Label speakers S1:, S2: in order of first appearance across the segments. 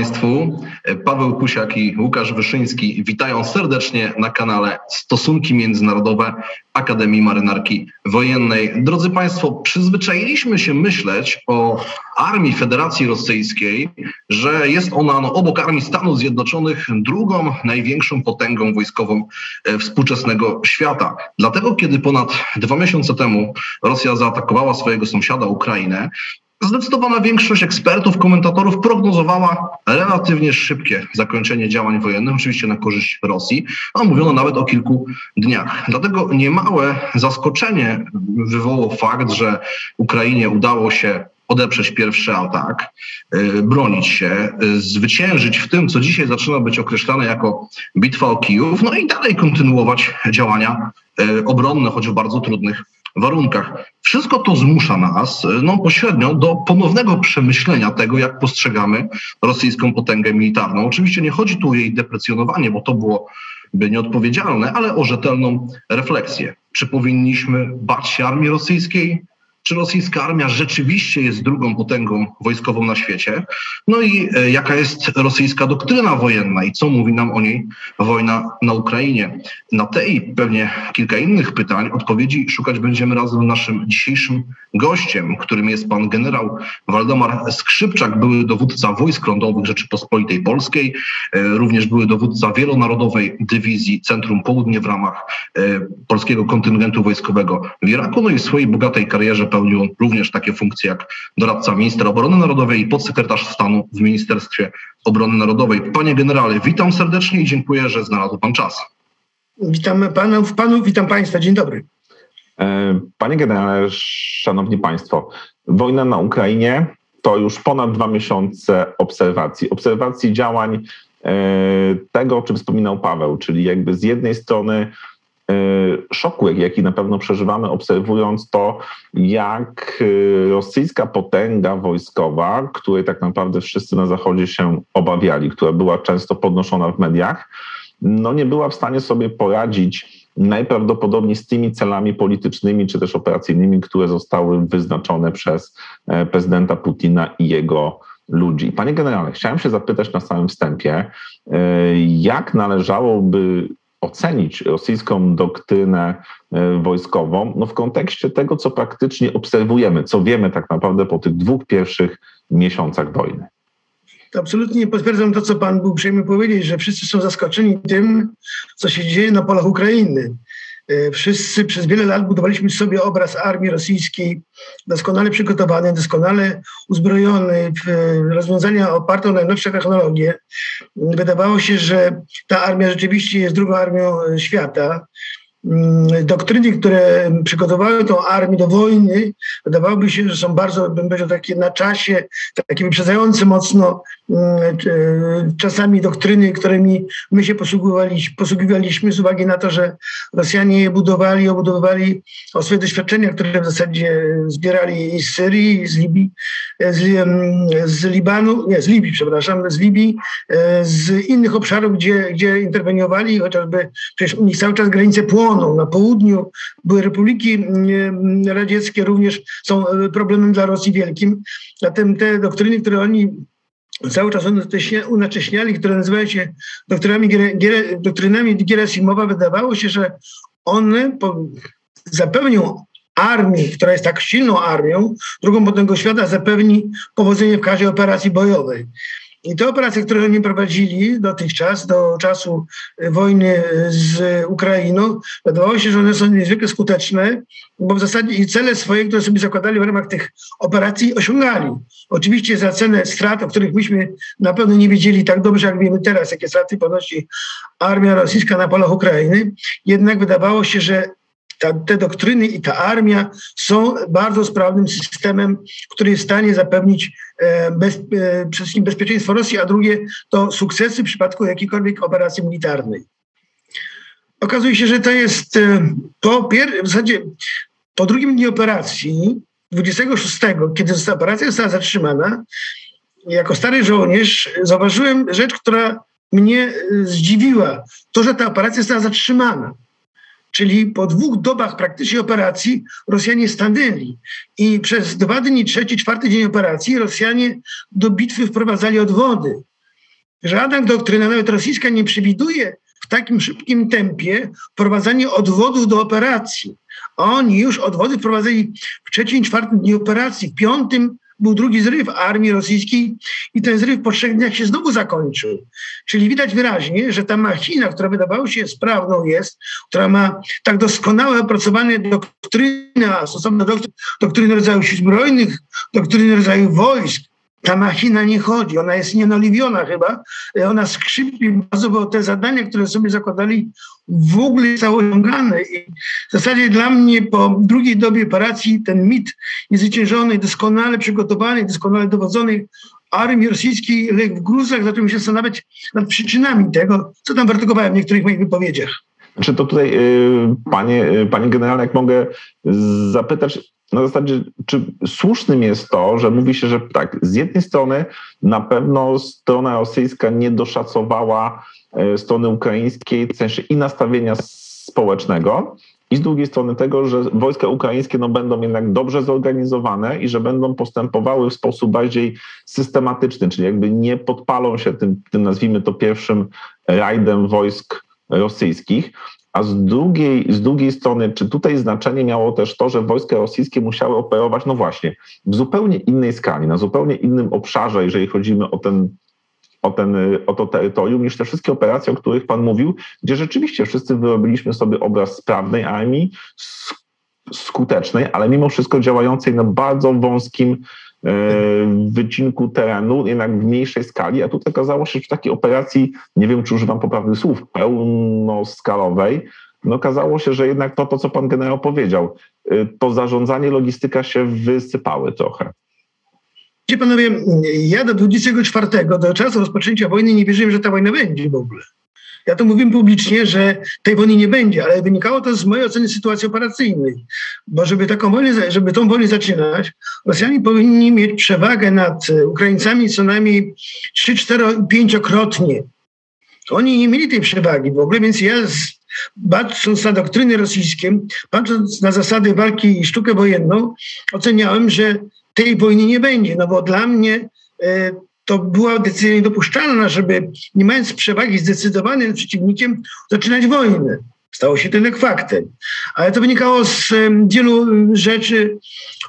S1: Państwu. Paweł Kusiak i Łukasz Wyszyński witają serdecznie na kanale Stosunki Międzynarodowe Akademii Marynarki Wojennej. Drodzy Państwo, przyzwyczailiśmy się myśleć o armii Federacji Rosyjskiej, że jest ona no, obok armii Stanów Zjednoczonych drugą największą potęgą wojskową e, współczesnego świata. Dlatego, kiedy ponad dwa miesiące temu Rosja zaatakowała swojego sąsiada Ukrainę, Zdecydowana większość ekspertów, komentatorów prognozowała relatywnie szybkie zakończenie działań wojennych, oczywiście na korzyść Rosji, a mówiono nawet o kilku dniach. Dlatego niemałe zaskoczenie wywołał fakt, że Ukrainie udało się odeprzeć pierwszy atak, y, bronić się, y, zwyciężyć w tym, co dzisiaj zaczyna być określane jako bitwa o Kijów, no i dalej kontynuować działania y, obronne, choć w bardzo trudnych warunkach. Wszystko to zmusza nas no, pośrednio do ponownego przemyślenia tego, jak postrzegamy rosyjską potęgę militarną. Oczywiście nie chodzi tu o jej deprecjonowanie, bo to byłoby nieodpowiedzialne, ale o rzetelną refleksję. Czy powinniśmy bać się armii rosyjskiej? Czy rosyjska armia rzeczywiście jest drugą potęgą wojskową na świecie, no i e, jaka jest rosyjska doktryna wojenna i co mówi nam o niej wojna na Ukrainie. Na te i pewnie kilka innych pytań odpowiedzi szukać będziemy razem z naszym dzisiejszym gościem, którym jest pan generał Waldemar Skrzypczak, były dowódca wojsk lądowych Rzeczypospolitej Polskiej, e, również były dowódca wielonarodowej dywizji Centrum Południe w ramach e, polskiego kontyngentu wojskowego w Iraku, no i w swojej bogatej karierze pełnił również takie funkcje jak doradca ministra obrony narodowej i podsekretarz stanu w Ministerstwie Obrony Narodowej. Panie generale, witam serdecznie i dziękuję, że znalazł pan czas.
S2: Witam panów, panów, witam państwa. Dzień dobry.
S3: E, panie generale, szanowni państwo, wojna na Ukrainie to już ponad dwa miesiące obserwacji. Obserwacji działań e, tego, o czym wspominał Paweł, czyli jakby z jednej strony szoku, jaki na pewno przeżywamy, obserwując to, jak e, rosyjska potęga wojskowa, której tak naprawdę wszyscy na Zachodzie się obawiali, która była często podnoszona w mediach, no nie była w stanie sobie poradzić najprawdopodobniej z tymi celami politycznymi czy też operacyjnymi, które zostały wyznaczone przez e, prezydenta Putina i jego ludzi. Panie generale, chciałem się zapytać na samym wstępie, jak należałoby ocenić rosyjską doktrynę e, wojskową no w kontekście tego, co praktycznie obserwujemy, co wiemy tak naprawdę po tych dwóch pierwszych miesiącach wojny.
S2: Absolutnie potwierdzam to, co pan był uprzejmy powiedzieć, że wszyscy są zaskoczeni tym, co się dzieje na polach Ukrainy. E, wszyscy przez wiele lat budowaliśmy sobie obraz armii rosyjskiej doskonale przygotowany, doskonale uzbrojony w rozwiązania oparte o najnowsze technologie. Wydawało się, że ta armia rzeczywiście jest drugą armią świata. Mm, doktryny, które przygotowały tą armię do wojny, wydawałoby się, że są bardzo, bym powiedział, takie na czasie, takie wyprzedzające mocno mm, czasami doktryny, którymi my się posługiwaliśmy, posługiwaliśmy z uwagi na to, że Rosjanie je budowali, obudowywali o swoje doświadczenia, które w zasadzie zbierali z Syrii, z Libii, z, z Libanu, nie, z Libii, przepraszam, z Libii, e, z innych obszarów, gdzie, gdzie interweniowali, chociażby przecież u nich cały czas granice płoną, na południu były republiki mm, radzieckie, również są e, problemem dla Rosji wielkim. Zatem te doktryny, które oni cały czas unacześniali, które nazywają się doktrynami, doktrynami Gerasimowa, wydawało się, że one zapewnią armii, która jest tak silną armią, drugą potęgą świata, zapewni powodzenie w każdej operacji bojowej. I te operacje, które oni prowadzili dotychczas, do czasu e, wojny e, z Ukrainą, wydawało się, że one są niezwykle skuteczne, bo w zasadzie i cele swoje, które sobie zakładali w ramach tych operacji, osiągali. Oczywiście za cenę strat, o których myśmy na pewno nie wiedzieli tak dobrze, jak wiemy teraz, jakie straty ponosi armia rosyjska na polach Ukrainy, jednak wydawało się, że ta, te doktryny i ta armia są bardzo sprawnym systemem, który jest w stanie zapewnić e, bez, e, przede wszystkim bezpieczeństwo Rosji, a drugie to sukcesy w przypadku jakiejkolwiek operacji militarnej. Okazuje się, że to jest e, po, w zasadzie po drugim dniu operacji, 26, kiedy operacja została zatrzymana, jako stary żołnierz zauważyłem rzecz, która mnie zdziwiła. To, że ta operacja została zatrzymana. Czyli po dwóch dobach praktycznie operacji Rosjanie stanęli i przez dwa dni, trzeci, czwarty dzień operacji Rosjanie do bitwy wprowadzali odwody. Żadna doktryna, nawet rosyjska, nie przewiduje w takim szybkim tempie wprowadzanie odwodów do operacji. Oni już odwody wprowadzali w trzecim, czwartym dniu operacji, w piątym był drugi zryw armii rosyjskiej i ten zryw po trzech dniach się znowu zakończył. Czyli widać wyraźnie, że ta machina, która wydawało się sprawną jest, która ma tak doskonale opracowane doktryny, a stosowne doktryny rodzaju sił zbrojnych, doktryny rodzaju wojsk, ta machina nie chodzi, ona jest nienoliwiona chyba, ona skrzypi bardzo, bo te zadania, które sobie zakładali, w ogóle są osiągane. I w zasadzie dla mnie po drugiej dobie operacji ten mit niezwyciężonej, doskonale przygotowanej, doskonale dowodzonej armii rosyjskiej legł w gruzach, zacząłem się zastanawiać nad przyczynami tego, co tam wartykowałem w niektórych moich wypowiedziach.
S3: Czy to tutaj, y, panie, y, panie generale, jak mogę zapytać, na zasadzie, czy słusznym jest to, że mówi się, że tak, z jednej strony na pewno strona rosyjska nie doszacowała e, strony ukraińskiej w sensie i nastawienia społecznego, i z drugiej strony tego, że wojska ukraińskie no, będą jednak dobrze zorganizowane i że będą postępowały w sposób bardziej systematyczny, czyli jakby nie podpalą się tym, tym nazwijmy to pierwszym rajdem wojsk rosyjskich. A z drugiej, z drugiej strony, czy tutaj znaczenie miało też to, że wojska rosyjskie musiały operować, no właśnie, w zupełnie innej skali, na zupełnie innym obszarze, jeżeli chodzimy o ten, o, ten, o to terytorium, niż te wszystkie operacje, o których Pan mówił, gdzie rzeczywiście wszyscy wyrobiliśmy sobie obraz sprawnej armii, skutecznej, ale mimo wszystko działającej na bardzo wąskim wycinku terenu, jednak w mniejszej skali, a tutaj okazało się, że w takiej operacji, nie wiem czy używam poprawnych słów, pełnoskalowej, no okazało się, że jednak to, to co pan generał powiedział, e, to zarządzanie, logistyka się wysypały trochę.
S2: Panowie, ja do 24, do czasu rozpoczęcia wojny nie wierzyłem, że ta wojna będzie w ogóle. Ja to mówiłem publicznie, że tej wojny nie będzie, ale wynikało to z mojej oceny sytuacji operacyjnej. Bo żeby taką wojnę, żeby tą wojnę zaczynać, Rosjanie powinni mieć przewagę nad Ukraińcami co najmniej 3, 4, 5-krotnie. Oni nie mieli tej przewagi w ogóle, więc ja z, patrząc na doktryny rosyjskie, patrząc na zasady walki i sztukę wojenną, oceniałem, że tej wojny nie będzie, no bo dla mnie e, to była decyzja niedopuszczalna, żeby nie mając przewagi zdecydowanym przeciwnikiem zaczynać wojnę. Stało się to jednak faktem. Ale to wynikało z wielu rzeczy,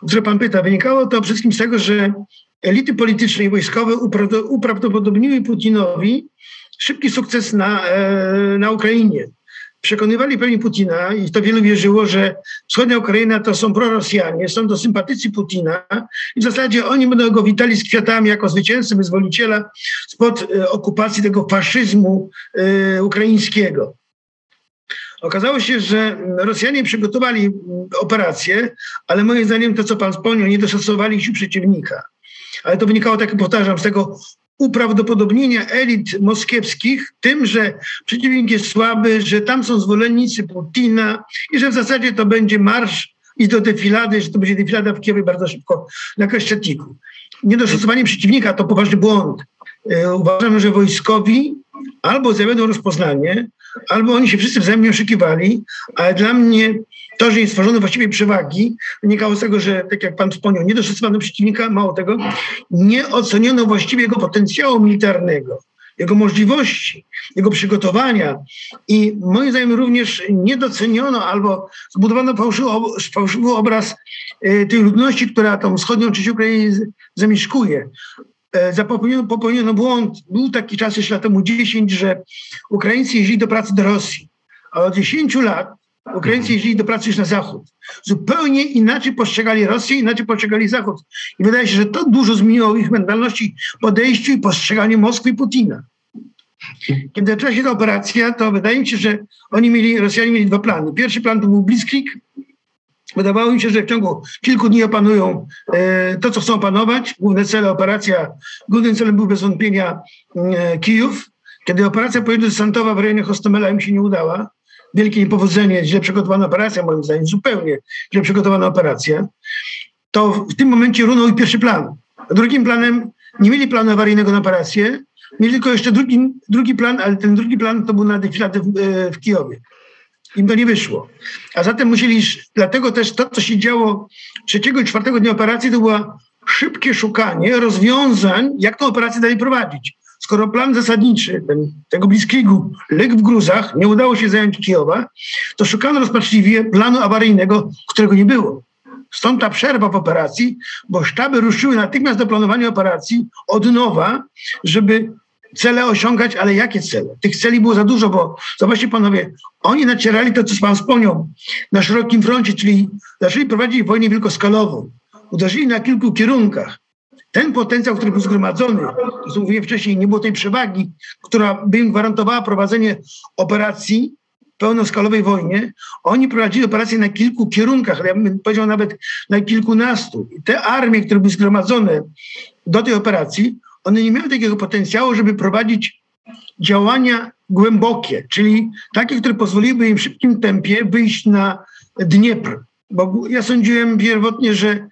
S2: o które pan pyta. Wynikało to przede wszystkim z tego, że elity polityczne i wojskowe uprawdopodobniły Putinowi szybki sukces na, e, na Ukrainie przekonywali pewnie Putina i to wielu wierzyło, że wschodnia Ukraina to są prorosjanie, są to sympatycy Putina i w zasadzie oni będą go witali z kwiatami jako zwycięzcę, wyzwoliciela spod e, okupacji tego faszyzmu e, ukraińskiego. Okazało się, że Rosjanie przygotowali operację, ale moim zdaniem to, co pan wspomniał, nie doszacowali sił przeciwnika. Ale to wynikało, tak powtarzam, z tego uprawdopodobnienia elit moskiewskich tym, że przeciwnik jest słaby, że tam są zwolennicy Putina i że w zasadzie to będzie marsz i do defilady, że to będzie defilada w Kijowie bardzo szybko na Kreszczetiku. Niedoszacowanie przeciwnika to poważny błąd. E, uważam, że wojskowi albo zawiodą rozpoznanie, albo oni się wszyscy wzajemnie oszukiwali, ale dla mnie to, że nie stworzono właściwej przewagi, wynikało z tego, że, tak jak pan wspomniał, nie doszacowano przeciwnika, mało tego, nie oceniono właściwie jego potencjału militarnego, jego możliwości, jego przygotowania i moim zdaniem również nie doceniono albo zbudowano fałszywy, obraz y, tej ludności, która tą wschodnią część Ukrainy zamieszkuje. E, popełniono, popełniono błąd. Był taki czas jeszcze lat temu 10, że Ukraińcy jeździli do pracy do Rosji. A od 10 lat Ukraińcy jeździli do pracy już na zachód. Zupełnie inaczej postrzegali Rosję, inaczej postrzegali Zachód. I wydaje się, że to dużo zmieniło ich mentalności, podejściu i postrzeganiu Moskwy i Putina. Kiedy zaczęła się ta operacja, to wydaje mi się, że oni mieli, Rosjanie mieli dwa plany. Pierwszy plan to był Blitzkrieg. Wydawało mi się, że w ciągu kilku dni opanują e, to, co chcą opanować. Główne cele operacja, głównym celem był bez wątpienia e, Kijów. Kiedy operacja pojedynczentowa w rejonie Hostomela im się nie udała, wielkie niepowodzenie, źle przygotowana operacja, moim zdaniem zupełnie źle przygotowana operacja, to w tym momencie runął i pierwszy plan. Drugim planem nie mieli planu awaryjnego na operację, mieli tylko jeszcze drugi, drugi plan, ale ten drugi plan to był na defiladę w, e, w Kijowie. Im to nie wyszło. A zatem musieli, dlatego też to, co się działo trzeciego i czwartego dnia operacji, to było szybkie szukanie rozwiązań, jak tę operację dalej prowadzić. Skoro plan zasadniczy ten, tego bliskiego legł w gruzach, nie udało się zająć Kijowa, to szukano rozpaczliwie planu awaryjnego, którego nie było. Stąd ta przerwa w operacji, bo sztaby ruszyły natychmiast do planowania operacji od nowa, żeby cele osiągać, ale jakie cele? Tych celi było za dużo, bo zobaczcie panowie, oni nacierali to, co pan wspomniał, na szerokim froncie, czyli zaczęli prowadzić wojnę wielkoskalową. Uderzyli na kilku kierunkach. Ten potencjał, który był zgromadzony, co mówiłem wcześniej, nie było tej przewagi, która by im gwarantowała prowadzenie operacji pełnoskalowej wojnie, oni prowadzili operacje na kilku kierunkach, ja bym powiedział nawet na kilkunastu. I te armie, które były zgromadzone do tej operacji, one nie miały takiego potencjału, żeby prowadzić działania głębokie, czyli takie, które pozwoliłyby im w szybkim tempie wyjść na Dniepr. Bo ja sądziłem pierwotnie, że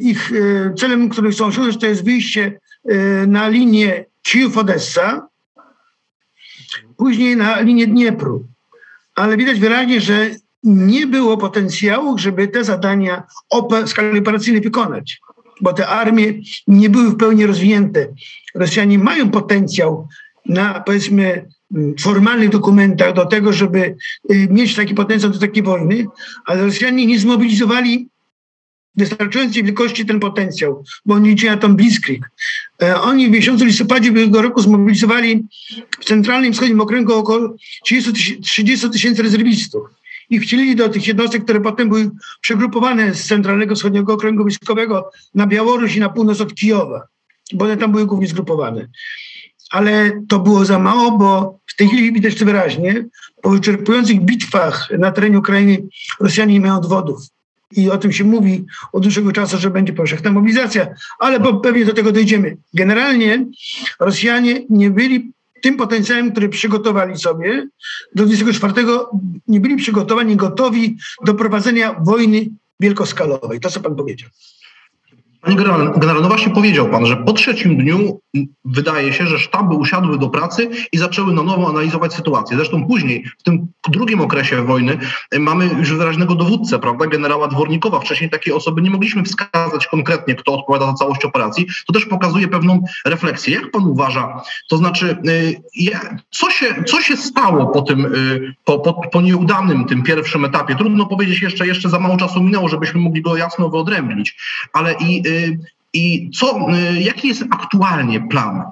S2: ich y, celem, który chcą osiągnąć, to jest wyjście y, na linię Kijów-Odessa, później na linię Dniepru. Ale widać wyraźnie, że nie było potencjału, żeby te zadania w skali operacyjnej wykonać bo te armie nie były w pełni rozwinięte. Rosjanie mają potencjał na, powiedzmy, formalnych dokumentach do tego, żeby y, mieć taki potencjał do takiej wojny, ale Rosjanie nie zmobilizowali wystarczającej wielkości ten potencjał, bo oni liczyli na tą Blitzkrieg. Oni w miesiącu listopadzie ubiegłego roku zmobilizowali w centralnym wschodnim okręgu około 30 tysięcy rezerwistów i wcielili do tych jednostek, które potem były przegrupowane z Centralnego Wschodniego Okręgu Wojskowego na Białoruś i na północ od Kijowa, bo one tam były głównie zgrupowane. Ale to było za mało, bo w tej chwili widać to wyraźnie, po wyczerpujących bitwach na terenie Ukrainy Rosjanie nie mają odwodów. I o tym się mówi od dłuższego czasu, że będzie powszechna mobilizacja, ale pewnie do tego dojdziemy. Generalnie Rosjanie nie byli tym potencjałem, który przygotowali sobie, do 24 nie byli przygotowani, gotowi do prowadzenia wojny wielkoskalowej. To, co pan powiedział.
S1: Panie generale, no właśnie powiedział pan, że po trzecim dniu wydaje się, że sztaby usiadły do pracy i zaczęły na nowo analizować sytuację. Zresztą później, w tym drugim okresie wojny, mamy już wyraźnego dowódcę, prawda, generała Dwornikowa. Wcześniej takiej osoby nie mogliśmy wskazać konkretnie, kto odpowiada za całość operacji. To też pokazuje pewną refleksję. Jak pan uważa, to znaczy, y, co się, co się stało po tym, y, po, po, po nieudanym tym pierwszym etapie? Trudno powiedzieć, jeszcze, jeszcze za mało czasu minęło, żebyśmy mogli go jasno wyodrębnić, ale i i co, y, jaki jest aktualnie plan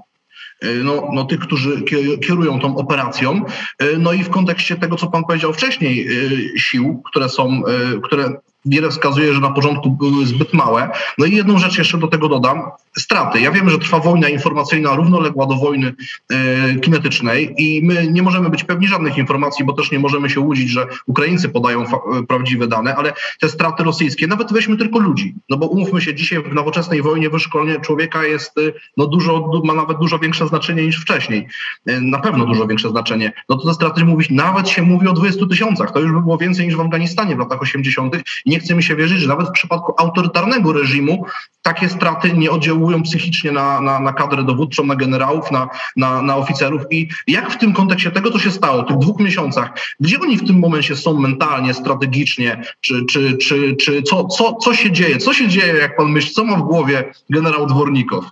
S1: y, no, no, tych, którzy kierują tą operacją. Y, no i w kontekście tego, co pan powiedział wcześniej, sił, które są, które wiele wskazuje, że na początku były zbyt małe. No i jedną rzecz jeszcze do tego dodam. Straty. Ja wiem, że trwa wojna informacyjna równoległa do wojny e, kinetycznej i my nie możemy być pewni żadnych informacji, bo też nie możemy się łudzić, że Ukraińcy podają fa- prawdziwe dane, ale te straty rosyjskie, nawet weźmy tylko ludzi, no bo umówmy się, dzisiaj w nowoczesnej wojnie wyszkolenie człowieka jest, e, no dużo, ma nawet dużo większe znaczenie niż wcześniej. E, na pewno dużo większe znaczenie. No to te straty mówić, nawet się mówi o 20 tysiącach. To już by było więcej niż w Afganistanie w latach 80. Nie chce mi się wierzyć, że nawet w przypadku autorytarnego reżimu takie straty nie oddziałują psychicznie na, na, na kadrę dowódczą, na generałów, na, na, na oficerów. I jak w tym kontekście tego, co się stało, w tych dwóch miesiącach, gdzie oni w tym momencie są mentalnie, strategicznie, czy, czy, czy, czy co, co, co się dzieje? Co się dzieje, jak pan myśli, co ma w głowie generał Dwornikow?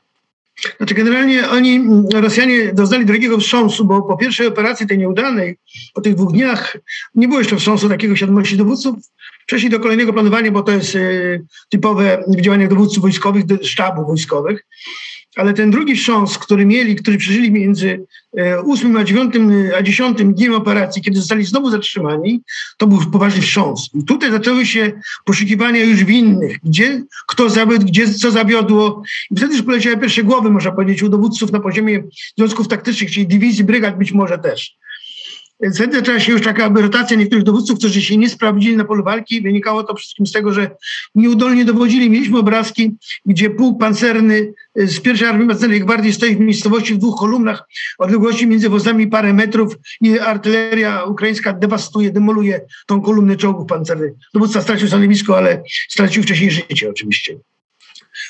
S2: Znaczy generalnie oni, Rosjanie doznali drugiego wstrząsu, bo po pierwszej operacji tej nieudanej, po tych dwóch dniach nie było jeszcze wstrząsu takiego świadomości dowódców, Przeszli do kolejnego planowania, bo to jest y, typowe w działaniach dowódców wojskowych, sztabów wojskowych. Ale ten drugi wstrząs, który mieli, który przeżyli między 8 a 9 a 10 dniem operacji, kiedy zostali znowu zatrzymani, to był poważny wstrząs. I tutaj zaczęły się poszukiwania już winnych. Gdzie, kto zawiódł, gdzie, co zawiodło. I wtedy już poleciały pierwsze głowy, można powiedzieć, u dowódców na poziomie związków taktycznych, czyli dywizji, brygad być może też. Zaczęła się już taka rotacja niektórych dowódców, którzy się nie sprawdzili na polu walki. Wynikało to wszystkim z tego, że nieudolnie dowodzili. Mieliśmy obrazki, gdzie pułk pancerny z pierwszej Armii Pancernej Gwardii stoi w miejscowości w dwóch kolumnach, odległości między wozami parę metrów i artyleria ukraińska dewastuje, demoluje tą kolumnę czołgów pancernych. Dowódca stracił stanowisko, ale stracił wcześniej życie oczywiście.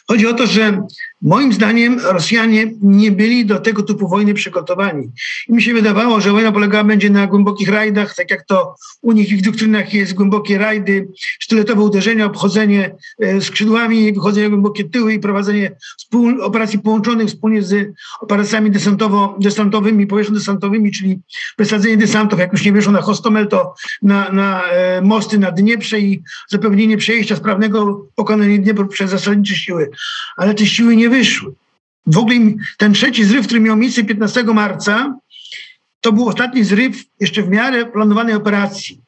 S2: Chodzi o to, że moim zdaniem Rosjanie nie byli do tego typu wojny przygotowani. I mi się wydawało, że wojna polegała będzie na głębokich rajdach, tak jak to u nich w doktrynach jest głębokie rajdy, sztyletowe uderzenia, obchodzenie e, skrzydłami, wychodzenie głębokie tyły i prowadzenie operacji połączonych wspólnie z operacjami desantowo-desantowymi, powierzchno-desantowymi, czyli wysadzenie desantów, jak już nie wieszą na Hostomel, to na, na e, mosty na Dnieprze i zapewnienie przejścia sprawnego pokonania Dniepru przez zasadnicze siły ale te siły nie wyszły. W ogóle ten trzeci zryw, który miał miejsce 15 marca, to był ostatni zryw jeszcze w miarę planowanej operacji.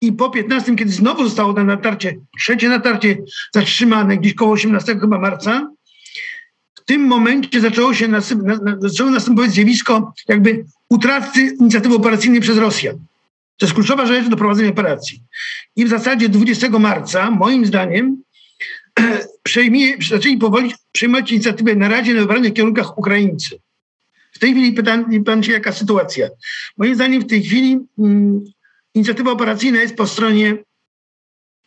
S2: I po 15, kiedy znowu zostało to natarcie, trzecie natarcie zatrzymane gdzieś koło 18 chyba marca, w tym momencie zaczęło się nasyp, na, na, zaczęło następować zjawisko jakby utraty inicjatywy operacyjnej przez Rosjan. To jest kluczowa rzecz do prowadzenia operacji. I w zasadzie 20 marca, moim zdaniem, przejmie, zaczęli powoli przejmować inicjatywę na Radzie na wybranych kierunkach Ukraińcy. W tej chwili pytam pan się, jaka sytuacja. Moim zdaniem w tej chwili mm, inicjatywa operacyjna jest po stronie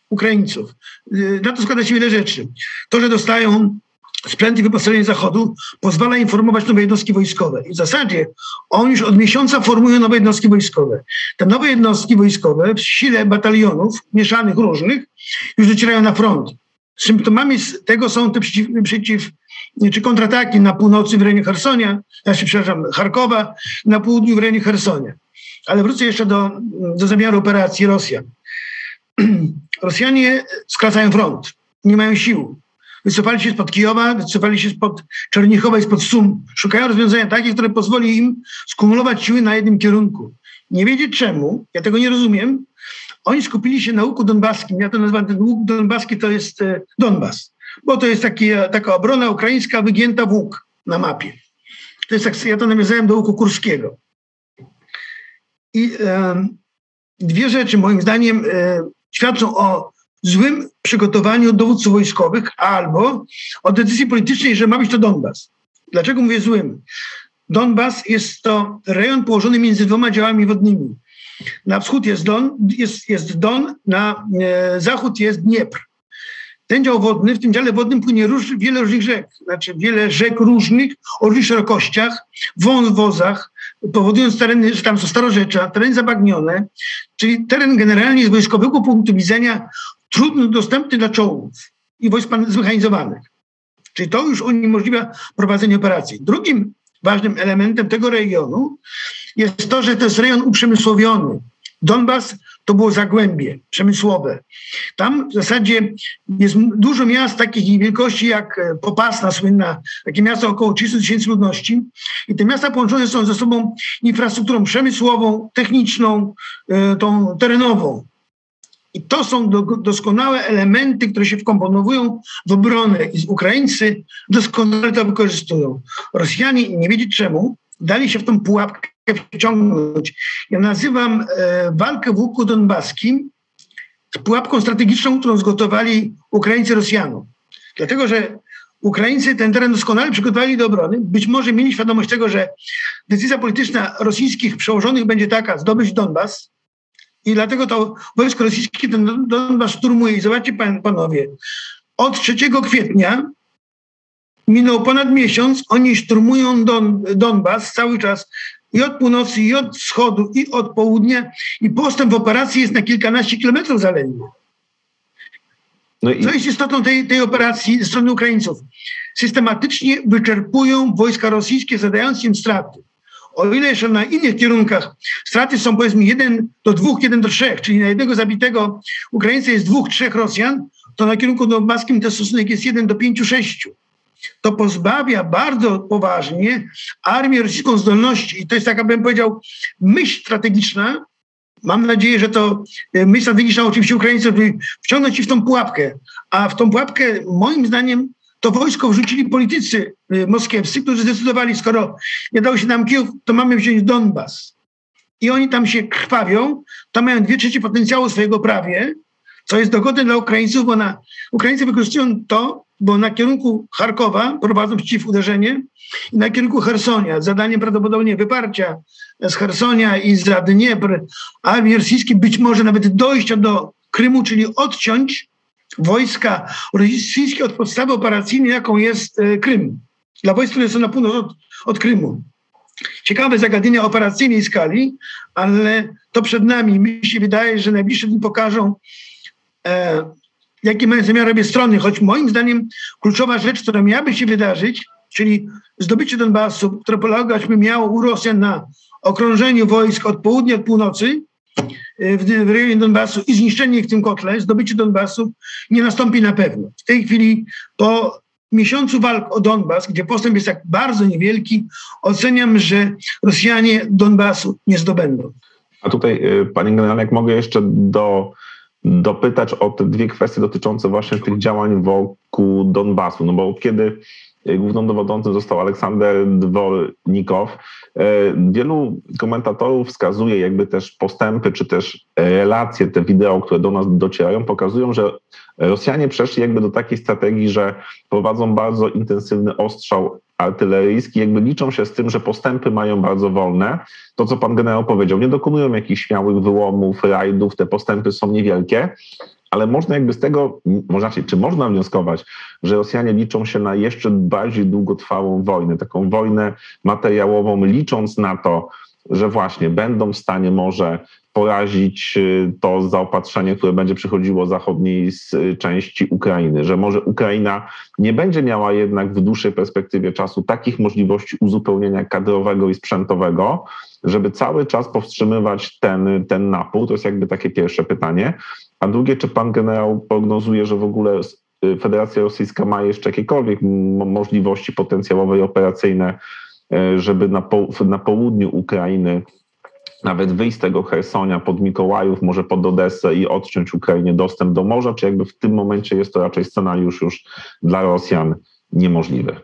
S2: Ukraińców. Y, na to składa się wiele rzeczy. To, że dostają sprzęt i wyposażenie Zachodu pozwala informować nowe jednostki wojskowe. I w zasadzie oni już od miesiąca formują nowe jednostki wojskowe. Te nowe jednostki wojskowe w sile batalionów mieszanych różnych już docierają na front. Symptomami tego są te przeciw, przeciw czy kontrataki na północy w rejonie Hersonia, znaczy, przepraszam, Charkowa, na południu w rejonie Hersonia. Ale wrócę jeszcze do, do zamiaru operacji Rosjan. Rosjanie skracają front, nie mają sił. Wycofali się spod Kijowa, wycofali się spod Czernichowa i spod Sum. Szukają rozwiązania takie, które pozwoli im skumulować siły na jednym kierunku. Nie wiedzieć czemu, ja tego nie rozumiem, oni skupili się na łuku donbaskim. Ja to nazywam ten łuk donbaski, to jest e, Donbas, bo to jest taki, e, taka obrona ukraińska wygięta w łuk na mapie. To jest tak, ja to nawiązałem do łuku kurskiego. I e, dwie rzeczy moim zdaniem e, świadczą o złym przygotowaniu dowódców wojskowych albo o decyzji politycznej, że ma być to Donbas. Dlaczego mówię złym? Donbas jest to rejon położony między dwoma działami wodnymi. Na wschód jest Don, jest, jest Don na e, zachód jest Dniepr. Ten dział wodny, w tym dziale wodnym płynie róż, wiele różnych rzek, znaczy wiele rzek różnych, o różnych szerokościach, wąwozach, powodując tereny, że tam są starorzecza, tereny zabagnione, czyli teren generalnie z wojskowego punktu widzenia trudno dostępny dla czołgów i wojsk zmechanizowanych. Czyli to już uniemożliwia prowadzenie operacji. Drugim ważnym elementem tego regionu jest to, że to jest rejon uprzemysłowiony. Donbas to było zagłębie przemysłowe. Tam w zasadzie jest dużo miast takich wielkości jak e, Popasna słynna, takie miasto około 300 tysięcy ludności. I te miasta połączone są ze sobą infrastrukturą przemysłową, techniczną, e, tą terenową. I to są do, doskonałe elementy, które się wkomponowują w obronę. I Ukraińcy doskonale to wykorzystują. Rosjanie, nie wiedzieć czemu, dali się w tą pułapkę wciągnąć. Ja nazywam e, walkę w łuku donbaskim pułapką strategiczną, którą zgotowali Ukraińcy Rosjanom. Dlatego, że Ukraińcy ten teren doskonale przygotowali do obrony. Być może mieli świadomość tego, że decyzja polityczna rosyjskich przełożonych będzie taka, zdobyć Donbas. I dlatego to wojsko rosyjskie ten Donbas szturmuje. I zobaczcie pan, panowie, od 3 kwietnia minął ponad miesiąc, oni szturmują Don, Donbas cały czas i od północy, i od wschodu, i od południa i postęp w operacji jest na kilkanaście kilometrów zaledwie. No i... Co jest istotą tej, tej operacji ze strony Ukraińców? Systematycznie wyczerpują wojska rosyjskie, zadając im straty. O ile jeszcze na innych kierunkach straty są powiedzmy 1 do 2, 1 do 3, czyli na jednego zabitego Ukraińca jest dwóch, trzech Rosjan, to na kierunku donbaskim ten stosunek jest 1 do 5, 6 to pozbawia bardzo poważnie armię rosyjską zdolności. I to jest taka, bym powiedział, myśl strategiczna. Mam nadzieję, że to e, myśl strategiczna oczywiście Ukraińców wciągnąć ich w tą pułapkę. A w tą pułapkę, moim zdaniem, to wojsko wrzucili politycy e, moskiewscy, którzy zdecydowali, skoro nie dało się nam Kijów, to mamy wziąć Donbas. I oni tam się krwawią, tam mają dwie trzecie potencjału swojego prawie, co jest dogodne dla Ukraińców, bo na, Ukraińcy wykorzystują to, bo na kierunku Charkowa prowadzą przeciwuderzenie i na kierunku Hersonia, zadaniem prawdopodobnie wyparcia z Hersonia i za Dniepr armii rosyjskiej, być może nawet dojścia do Krymu, czyli odciąć wojska rosyjskie od podstawy operacyjnej, jaką jest e, Krym. Dla wojsk, które są na północ od, od Krymu. Ciekawe zagadnienia operacyjnej skali, ale to przed nami. Mi się wydaje, że najbliższe dni pokażą, e, jakie mają zamiar obie strony, choć moim zdaniem kluczowa rzecz, która miałaby się wydarzyć, czyli zdobycie Donbasu, które polegać by miało u Rosjan na okrążeniu wojsk od południa, od północy, e, w, w rejonie Donbasu i zniszczenie ich w tym kotle, zdobycie Donbasu nie nastąpi na pewno. W tej chwili po miesiącu walk o Donbas, gdzie postęp jest tak bardzo niewielki, oceniam, że Rosjanie Donbasu nie zdobędą.
S3: A tutaj, y, panie generale, jak mogę jeszcze do, dopytać o te dwie kwestie dotyczące właśnie tych działań wokół Donbasu, no bo kiedy główną dowodzącym został Aleksander Dwornikow. E, wielu komentatorów wskazuje jakby też postępy, czy też relacje, te wideo, które do nas docierają, pokazują, że Rosjanie przeszli jakby do takiej strategii, że prowadzą bardzo intensywny ostrzał artyleryjski, jakby liczą się z tym, że postępy mają bardzo wolne. To, co pan generał powiedział, nie dokonują jakichś śmiałych wyłomów, rajdów, te postępy są niewielkie, ale można jakby z tego, można, czy można wnioskować, że Rosjanie liczą się na jeszcze bardziej długotrwałą wojnę, taką wojnę materiałową, licząc na to, że właśnie będą w stanie może porazić y, to zaopatrzenie, które będzie przychodziło z zachodniej y, części Ukrainy, że może Ukraina nie będzie miała jednak w dłuższej perspektywie czasu takich możliwości uzupełnienia kadrowego i sprzętowego, żeby cały czas powstrzymywać ten, ten napór. To jest jakby takie pierwsze pytanie. A drugie, czy pan generał prognozuje, że w ogóle y, Federacja Rosyjska ma jeszcze jakiekolwiek możliwości potencjałowe i operacyjne, żeby na, po, na południu Ukrainy nawet wyjść z tego Hersonia pod Mikołajów, może pod Odessę i odciąć Ukrainie dostęp do morza, czy jakby w tym momencie jest to raczej scenariusz już dla Rosjan niemożliwy?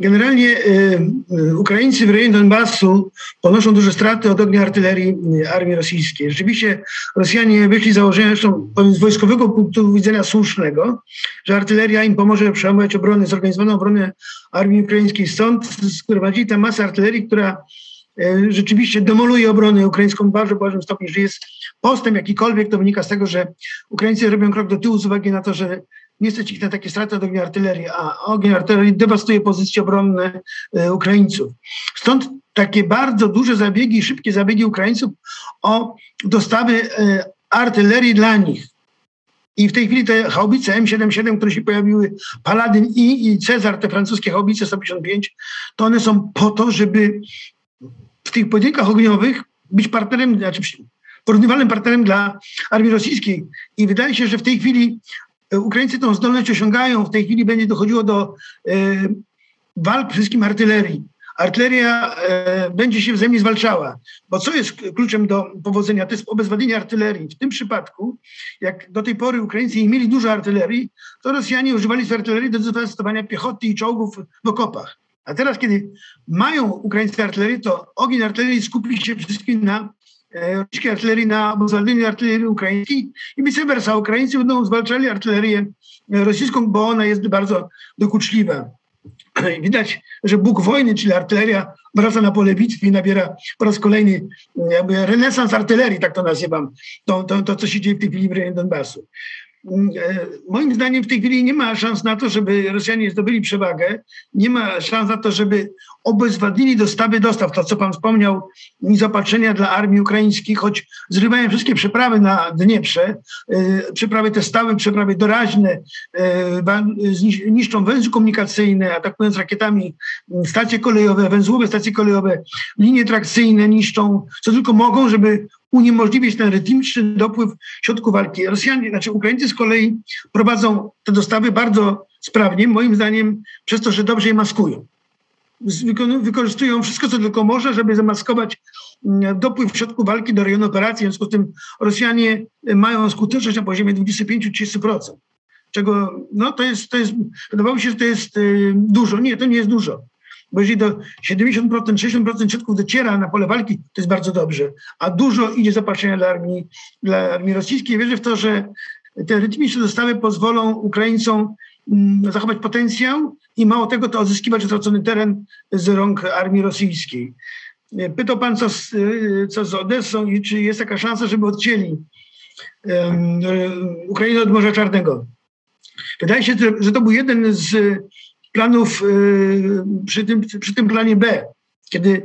S2: Generalnie y, y, Ukraińcy w rejonie Donbasu ponoszą duże straty od ognia artylerii y, armii rosyjskiej. Rzeczywiście Rosjanie wyszli z założenia, zresztą z wojskowego punktu widzenia słusznego, że artyleria im pomoże przełamywać obronę, zorganizowaną obronę armii ukraińskiej. Stąd sprowadzili tę masę artylerii, która rzeczywiście demoluje obronę ukraińską w bardzo ważnym stopniu, że jest postęp jakikolwiek, to wynika z tego, że Ukraińcy robią krok do tyłu z uwagi na to, że nie stać ich na takie straty od ognia artylerii, a ogień artylerii dewastuje pozycje obronne e, Ukraińców. Stąd takie bardzo duże zabiegi, szybkie zabiegi Ukraińców o dostawy e, artylerii dla nich. I w tej chwili te haubice M77, które się pojawiły, Paladin I i Cezar, te francuskie haubice 155, to one są po to, żeby tych pojedynkach ogniowych być partnerem, znaczy porównywalnym partnerem dla armii rosyjskiej. I wydaje się, że w tej chwili E, Ukraińcy tą zdolność osiągają. W tej chwili będzie dochodziło do e, walk przede wszystkim artylerii. Artyleria e, będzie się wzajemnie zwalczała. Bo co jest kluczem do powodzenia? To jest obezwładnienie artylerii. W tym przypadku, jak do tej pory Ukraińcy nie mieli dużo artylerii, to Rosjanie używali tej artylerii do dewastowania piechoty i czołgów w okopach. A teraz, kiedy mają Ukraińcy artylerię, to ogień artylerii skupi się wszystkim na rosyjskiej artylerii na obezwładnienie artylerii ukraińskiej i vice. Ukraińcy będą zwalczali artylerię rosyjską, bo ona jest bardzo dokuczliwa. Widać, że Bóg wojny, czyli artyleria, wraca na pole bitwy i nabiera po raz kolejny jakby renesans artylerii, tak to nazywam, to, to, to co się dzieje w tej chwili w Donbasu. E, moim zdaniem w tej chwili nie ma szans na to, żeby Rosjanie zdobyli przewagę. Nie ma szans na to, żeby obezwładnili dostawy dostaw. To, co pan wspomniał, zaopatrzenia dla armii ukraińskiej, choć zrywają wszystkie przeprawy na Dnieprze, e, przeprawy te stałe, przeprawy doraźne, e, niszczą węzły komunikacyjne, atakując rakietami stacje kolejowe, węzłowe stacje kolejowe, linie trakcyjne niszczą, co tylko mogą, żeby uniemożliwić ten rytmiczny dopływ środków walki. Rosjanie, znaczy Ukraińcy z kolei prowadzą te dostawy bardzo sprawnie, moim zdaniem przez to, że dobrze je maskują. Wykorzystują wszystko, co tylko może, żeby zamaskować mm, dopływ środków walki do rejonu operacji. W związku z tym Rosjanie mają skuteczność na poziomie 25-30%. Czego, no to jest, to jest, wydawało się, że to jest y, dużo. Nie, to nie jest dużo bo jeżeli do 70%, 60% środków dociera na pole walki, to jest bardzo dobrze, a dużo idzie zapatrzenia dla armii, dla armii rosyjskiej. Wierzę w to, że te rytmiczne dostawy pozwolą Ukraińcom mm, zachować potencjał i mało tego, to odzyskiwać utracony teren z rąk armii rosyjskiej. Pytał pan, co z, co z Odessą i czy jest taka szansa, żeby odcięli. Ukrainy od Morza Czarnego. Wydaje się, że to był jeden z planów przy tym, przy tym planie B. Kiedy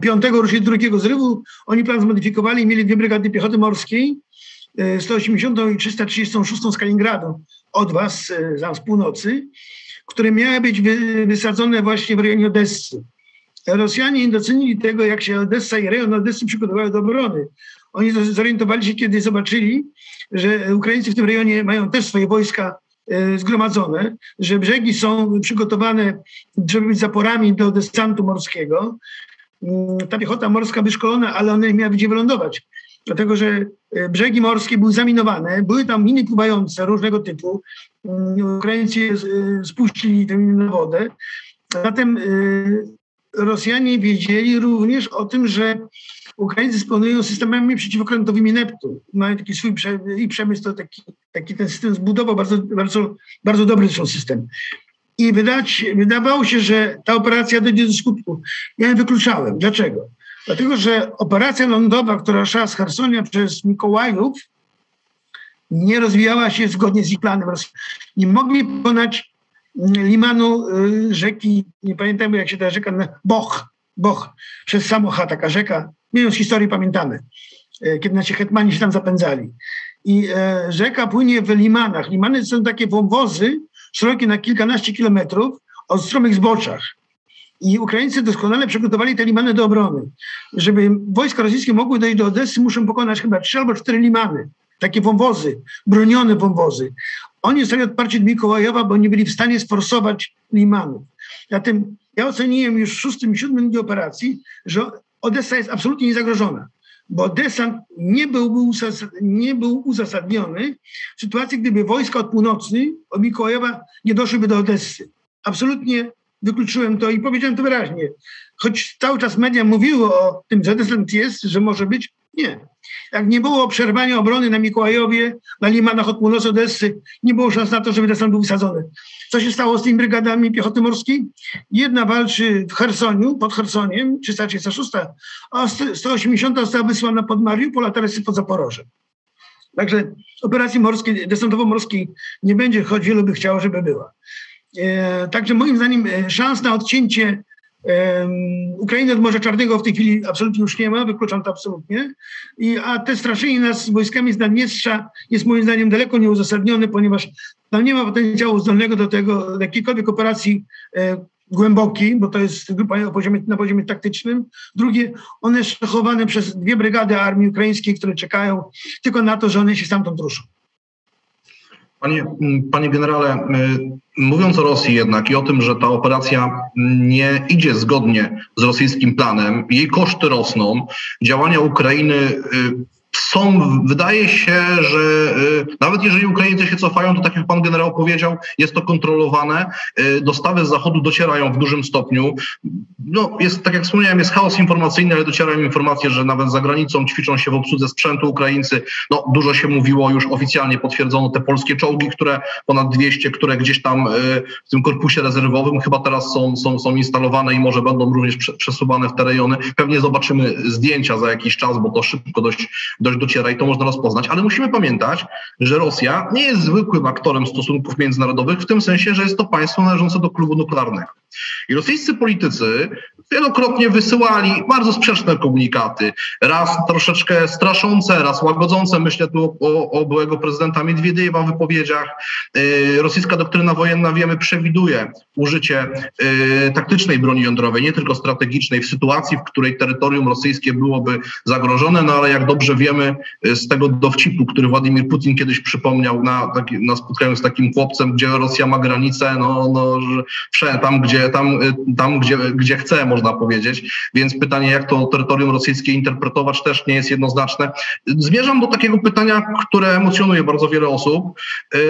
S2: 5 ruszyli drugiego zrywu, oni plan zmodyfikowali i mieli dwie brygady piechoty morskiej, 180 i 336 z Kaliningradu od was, z północy, które miały być wysadzone właśnie w rejonie Odessy. Rosjanie nie docenili tego, jak się Odessa i rejon Odessy przygotowały do obrony. Oni zorientowali się, kiedy zobaczyli, że Ukraińcy w tym rejonie mają też swoje wojska zgromadzone, że brzegi są przygotowane, żeby być zaporami do desantu morskiego. Mm, ta piechota morska wyszkolona, ale one miały gdzie wylądować. Dlatego, że e, brzegi morskie były zaminowane, były tam miny pływające różnego typu. Mm, Ukraińcy e, spuścili tę na wodę. Zatem Rosjanie wiedzieli również o tym, że Ukraińcy dysponują systemami przeciwokrętowymi Neptun. Mają taki swój i przemysł to taki, taki ten system zbudował, bardzo, bardzo, bardzo dobry są system. I wydać, wydawało się, że ta operacja dojdzie do skutku. Ja ją wykluczałem. Dlaczego? Dlatego, że operacja lądowa, która szła z Hersonia przez Mikołajów, nie rozwijała się zgodnie z ich planem. Nie mogli pokonać limanu y, rzeki, nie pamiętam jak się ta rzeka, Boch, Boch, przez Samocha, taka rzeka, wiem, z historii pamiętamy, y, kiedy nasi hetmani się tam zapędzali. I e, rzeka płynie w limanach. Limany są takie wąwozy, szerokie na kilkanaście kilometrów, o stromych zboczach. I Ukraińcy doskonale przygotowali te limany do obrony. Żeby wojska rosyjskie mogły dojść do Odessy, muszą pokonać chyba trzy albo cztery limany. Takie wąwozy, bronione wąwozy. Oni zostali odparci od Mikołajowa, bo nie byli w stanie sforsować limanów. Zatem ja oceniłem już w szóstym, siódmym dniu operacji, że Odessa jest absolutnie niezagrożona, bo desant nie był, nie był uzasadniony w sytuacji, gdyby wojska od północy, od Mikołajowa nie doszłyby do Odessy. Absolutnie wykluczyłem to i powiedziałem to wyraźnie. Choć cały czas media mówiły o tym, że desant jest, że może być, nie. Jak nie było przerwania obrony na Mikołajowie, na limanach od północy Odessy, nie było szans na to, żeby desant był wysadzony. Co się stało z tymi brygadami piechoty morskiej? Jedna walczy w Chersoniu, pod Chersoniem, 336, a 180 została wysłana pod Mariupol, a teraz pod Zaporożem. Także operacji morskiej, desantowo-morskiej nie będzie, choć wielu by chciało, żeby była. E, także moim zdaniem e, szans na odcięcie Ukrainy od Morza Czarnego w tej chwili absolutnie już nie ma, wykluczam to absolutnie. I, a te straszenie nas wojskami z Naddniestrza jest moim zdaniem daleko nieuzasadnione, ponieważ tam nie ma potencjału zdolnego do tego, do jakiejkolwiek operacji e, bo to jest grupa poziomie, na poziomie taktycznym. Drugie, one szefowane przez dwie brygady armii ukraińskiej, które czekają tylko na to, że one się stamtąd ruszą.
S1: Panie, panie generale, mówiąc o Rosji jednak i o tym, że ta operacja nie idzie zgodnie z rosyjskim planem, jej koszty rosną, działania Ukrainy y, są, wydaje się, że y, nawet jeżeli Ukraińcy się cofają, to tak jak pan generał powiedział, jest to kontrolowane. Y, dostawy z zachodu docierają w dużym stopniu. No, jest, tak jak wspomniałem, jest chaos informacyjny, ale docierają informacje, że nawet za granicą ćwiczą się w obsłudze sprzętu Ukraińcy. No, dużo się mówiło, już oficjalnie potwierdzono te polskie czołgi, które ponad 200, które gdzieś tam y, w tym korpusie rezerwowym chyba teraz są, są, są instalowane i może będą również przesuwane w te rejony. Pewnie zobaczymy zdjęcia za jakiś czas, bo to szybko dość dość dociera i to można rozpoznać, ale musimy pamiętać, że Rosja nie jest zwykłym aktorem stosunków międzynarodowych w tym sensie, że jest to państwo należące do klubu nuklearnego. I rosyjscy politycy wielokrotnie wysyłali bardzo sprzeczne komunikaty. Raz troszeczkę straszące, raz łagodzące. Myślę tu o, o byłego prezydenta Miedwiediewa w wypowiedziach. Yy, rosyjska doktryna wojenna, wiemy, przewiduje użycie yy, taktycznej broni jądrowej, nie tylko strategicznej, w sytuacji, w której terytorium rosyjskie byłoby zagrożone, no ale jak dobrze wiemy yy, z tego dowcipu, który Władimir Putin kiedyś przypomniał na, na spotkaniu z takim chłopcem, gdzie Rosja ma granicę, no, no że tam, gdzie, tam, y, tam gdzie, gdzie chce, można powiedzieć. Więc pytanie, jak to terytorium rosyjskie interpretować, też nie jest jednoznaczne. Zmierzam do takiego pytania, które emocjonuje bardzo wiele osób, yy,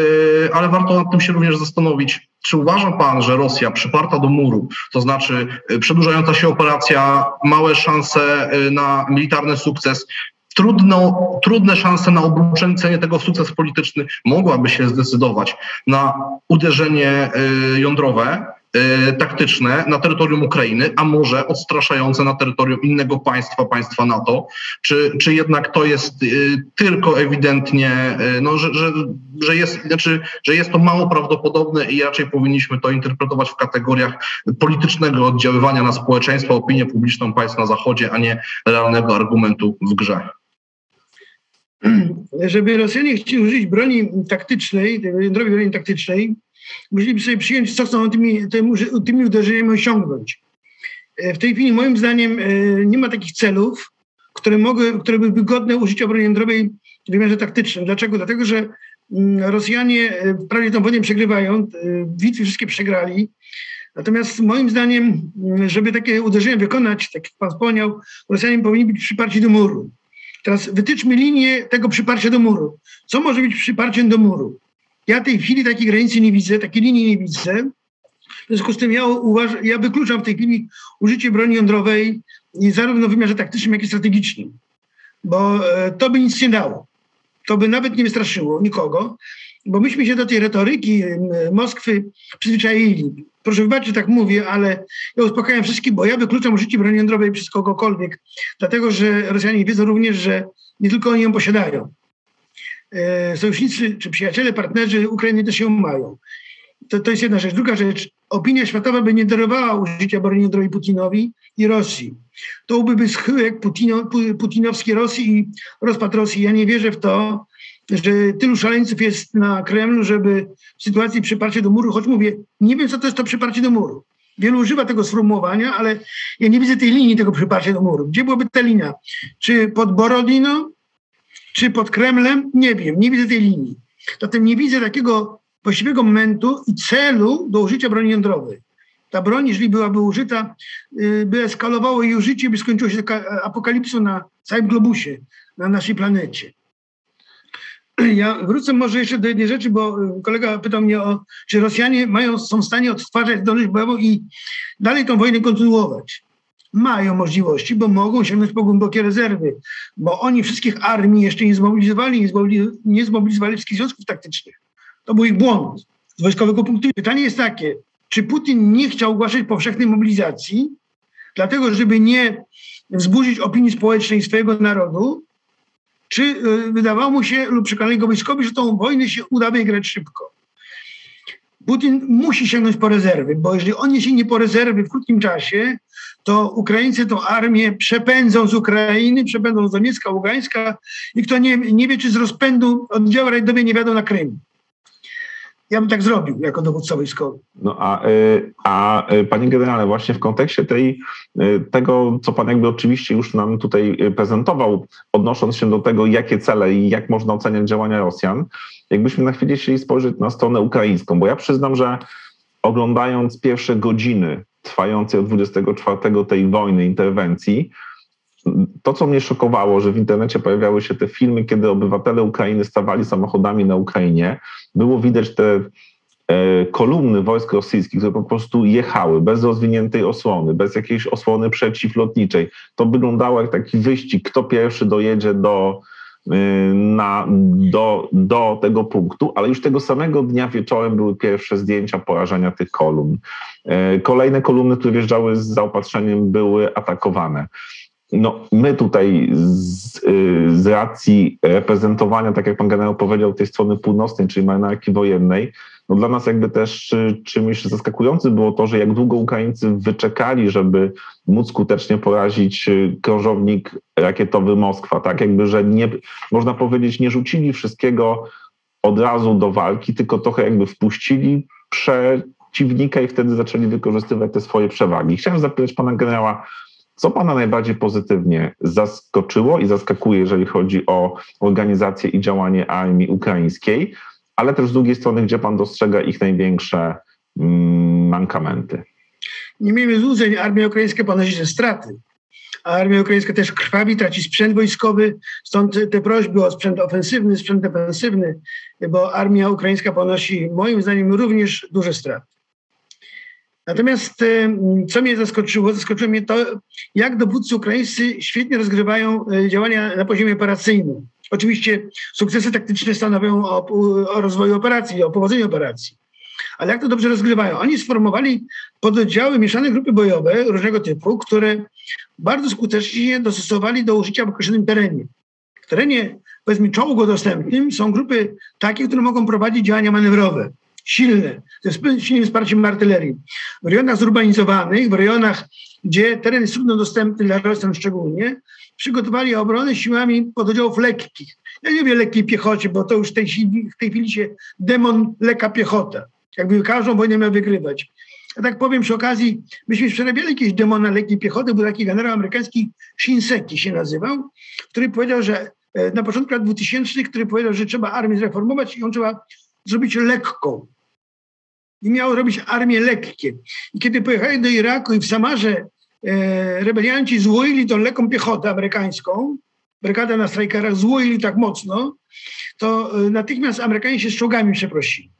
S1: ale warto nad tym się również zastanowić. Czy uważa pan, że Rosja przyparta do muru, to znaczy przedłużająca się operacja, małe szanse na militarny sukces, trudno, trudne szanse na obrócenie tego w sukces polityczny mogłaby się zdecydować na uderzenie jądrowe, e, taktyczne na terytorium Ukrainy, a może odstraszające na terytorium innego państwa, państwa NATO? Czy, czy jednak to jest e, tylko ewidentnie, no, że, że, że, jest, znaczy, że jest to mało prawdopodobne i raczej powinniśmy to interpretować w kategoriach politycznego oddziaływania na społeczeństwo, opinię publiczną państw na Zachodzie, a nie realnego argumentu w grze?
S2: Żeby Rosjanie chcieli użyć broni taktycznej, jądrowej broni taktycznej, musieliby sobie przyjąć, co chcą tymi, tymi, uderzeniami osiągnąć. E, w tej chwili moim zdaniem e, nie ma takich celów, które, mogły, które byłyby godne użycia broni jądrowej w wymiarze taktycznym. Dlaczego? Dlatego, że mm, Rosjanie e, prawie tą wojnę przegrywają, bitwy wszystkie przegrali. Natomiast moim zdaniem, mm, żeby takie uderzenia wykonać, tak jak pan wspomniał, Rosjanie powinni być przyparci do muru. Teraz wytyczmy linię tego przyparcia do muru. Co może być przyparciem do muru? Ja tej chwili takiej granicy nie widzę, takiej linii nie widzę. W związku z tym ja, ja wykluczam w tej chwili użycie broni jądrowej zarówno w wymiarze taktycznym, jak i strategicznym, bo e, to by nic nie dało. To by nawet nie wystraszyło nikogo, bo myśmy się do tej retoryki Moskwy przyzwyczaili. Proszę wybaczyć, że tak mówię, ale ja uspokajam wszystkich, bo ja wykluczam użycie broni jądrowej przez kogokolwiek, dlatego że Rosjanie wiedzą również, że nie tylko oni ją posiadają. E, sojusznicy czy przyjaciele, partnerzy Ukrainy też się mają. To, to jest jedna rzecz. Druga rzecz, opinia światowa by nie darowała użycia broni jądrowej Putinowi i Rosji. To byłby schyłek Putino, putinowski Rosji i rozpad Rosji. Ja nie wierzę w to, że tylu szaleńców jest na Kremlu, żeby w sytuacji przyparcia do muru, choć mówię, nie wiem, co to jest to przyparcie do muru. Wielu używa tego sformułowania, ale ja nie widzę tej linii tego przyparcia do muru. Gdzie byłaby ta linia? Czy pod Borodino, czy pod Kremlem? Nie wiem, nie widzę tej linii. Zatem nie widzę takiego właściwego momentu i celu do użycia broni jądrowej. Ta broń, jeżeli byłaby użyta, y, by eskalowało jej użycie, by skończyło się apokalipsą na całym globusie, na naszej planecie. Ja wrócę może jeszcze do jednej rzeczy, bo kolega pytał mnie o, czy Rosjanie mają, są w stanie odtwarzać zdolność bojową i dalej tą wojnę kontynuować. Mają możliwości, bo mogą sięgnąć po głębokie rezerwy, bo oni wszystkich armii jeszcze nie zmobilizowali, nie zmobilizowali wszystkich związków taktycznych. To był ich błąd z wojskowego punktu widzenia. Pytanie jest takie, czy Putin nie chciał ogłaszać powszechnej mobilizacji, dlatego żeby nie wzbudzić opinii społecznej swojego narodu, czy y, wydawało mu się lub przekonali go wojskowi, że tą wojnę się uda wygrać szybko. Putin musi sięgnąć po rezerwy, bo jeżeli on nie sięgnie po rezerwy w krótkim czasie, to Ukraińcy tą armię przepędzą z Ukrainy, przepędzą z Doniecka, Ługańska i kto nie, nie wie, czy z rozpędu oddziały rajdowe nie wiadą na Krym. Ja bym tak zrobił jako dowódca wojskowy.
S3: No a, y, a y, panie generale, właśnie w kontekście tej, y, tego, co pan jakby oczywiście już nam tutaj prezentował, odnosząc się do tego, jakie cele i jak można oceniać działania Rosjan, jakbyśmy na chwilę chcieli spojrzeć na stronę ukraińską, bo ja przyznam, że oglądając pierwsze godziny trwającej od 24 tej wojny, interwencji, to, co mnie szokowało, że w internecie pojawiały się te filmy, kiedy obywatele Ukrainy stawali samochodami na Ukrainie, było widać te e, kolumny wojsk rosyjskich, które po prostu jechały bez rozwiniętej osłony, bez jakiejś osłony przeciwlotniczej. To wyglądało jak taki wyścig, kto pierwszy dojedzie do, e, na, do, do tego punktu, ale już tego samego dnia wieczorem były pierwsze zdjęcia porażenia tych kolumn. E, kolejne kolumny, które wjeżdżały z zaopatrzeniem, były atakowane. No, my tutaj z, y, z, racji reprezentowania, tak jak pan generał powiedział, tej strony północnej, czyli marynarki wojennej, no dla nas jakby też czymś zaskakującym było to, że jak długo Ukraińcy wyczekali, żeby móc skutecznie porazić y, krążownik rakietowy Moskwa, tak jakby, że nie, można powiedzieć, nie rzucili wszystkiego od razu do walki, tylko trochę jakby wpuścili przeciwnika i wtedy zaczęli wykorzystywać te swoje przewagi. Chciałem zapytać pana generała, co Pana najbardziej pozytywnie zaskoczyło i zaskakuje, jeżeli chodzi o organizację i działanie armii ukraińskiej, ale też z drugiej strony, gdzie Pan dostrzega ich największe mm, mankamenty?
S2: Nie miejmy złudzeń, armia ukraińska ponosi te straty. A armia ukraińska też krwawi, traci sprzęt wojskowy, stąd te prośby o sprzęt ofensywny, sprzęt defensywny, bo armia ukraińska ponosi moim zdaniem również duże straty. Natomiast e, co mnie zaskoczyło, zaskoczyło mnie to, jak dowódcy ukraińscy świetnie rozgrywają e, działania na poziomie operacyjnym. Oczywiście sukcesy taktyczne stanowią o, o rozwoju operacji, o powodzeniu operacji. Ale jak to dobrze rozgrywają? Oni sformowali pododdziały, mieszane grupy bojowe różnego typu, które bardzo skutecznie się dostosowali do użycia w określonym terenie. W terenie, powiedzmy, czołgodostępnym są grupy takie, które mogą prowadzić działania manewrowe silne, ze silnym wsparciem artylerii. W rejonach zurbanizowanych, w rejonach, gdzie teren jest trudno dostępny dla Rosjan szczególnie, przygotowali obronę siłami pododdziałów lekkich. Ja nie wiem lekkiej piechocie, bo to już w tej, chwili, w tej chwili się demon lekka piechota. Jakby każdą wojnę miał wygrywać. Ja tak powiem przy okazji, myśmy przerabiali jakieś demona lekkiej piechoty, był taki generał amerykański Shinseki się nazywał, który powiedział, że e, na początku lat 2000, który powiedział, że trzeba armię zreformować i ją trzeba zrobić lekką. I miał robić armię lekkie. I kiedy pojechali do Iraku i w Samarze e, rebelianci złoili tą lekką piechotę amerykańską, brygada na strajkerach złoili tak mocno, to e, natychmiast Amerykanie się z czołgami przeprosili.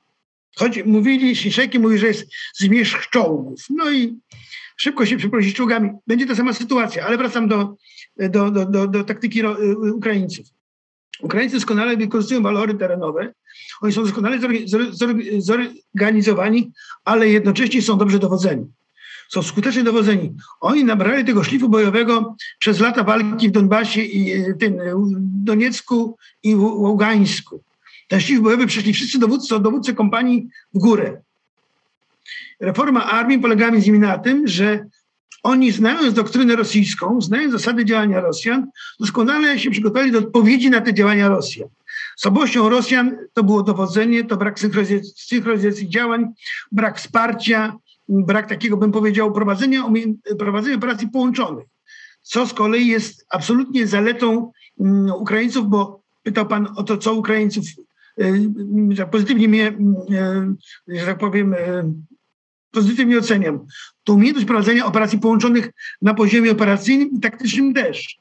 S2: Choć mówili, Szyszeki mówi, że jest zmierzch czołgów. No i szybko się przeprosić czołgami. Będzie ta sama sytuacja, ale wracam do, do, do, do, do taktyki e, Ukraińców. Ukraińcy doskonale wykorzystują walory terenowe. Oni są doskonale zorganizowani, ale jednocześnie są dobrze dowodzeni. Są skutecznie dowodzeni. Oni nabrali tego szlifu bojowego przez lata walki w Donbasie i e, tym, e, Doniecku i Ługańsku. Ten szlif bojowy przeszli wszyscy dowódcy, dowódcy kompanii w górę. Reforma armii polegała między innymi na tym, że oni znając doktrynę rosyjską, znając zasady działania Rosjan, doskonale się przygotowali do odpowiedzi na te działania Rosjan. Słabością Rosjan to było dowodzenie, to brak synchronizacji działań, brak wsparcia, brak takiego, bym powiedział, prowadzenia, prowadzenia operacji połączonych, co z kolei jest absolutnie zaletą um, Ukraińców, bo pytał pan o to, co Ukraińców y, pozytywnie mnie, y, że tak powiem, y, pozytywnie oceniam. To umiejętność prowadzenia operacji połączonych na poziomie operacyjnym i taktycznym też.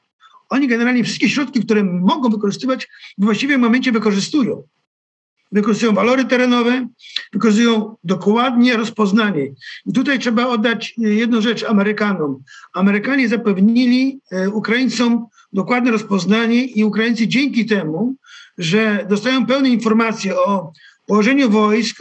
S2: Oni generalnie wszystkie środki, które mogą wykorzystywać, w właściwym momencie wykorzystują. Wykorzystują walory terenowe, wykorzystują dokładnie rozpoznanie. I tutaj trzeba oddać e, jedną rzecz Amerykanom. Amerykanie zapewnili e, Ukraińcom dokładne rozpoznanie i Ukraińcy dzięki temu, że dostają pełne informacje o położeniu wojsk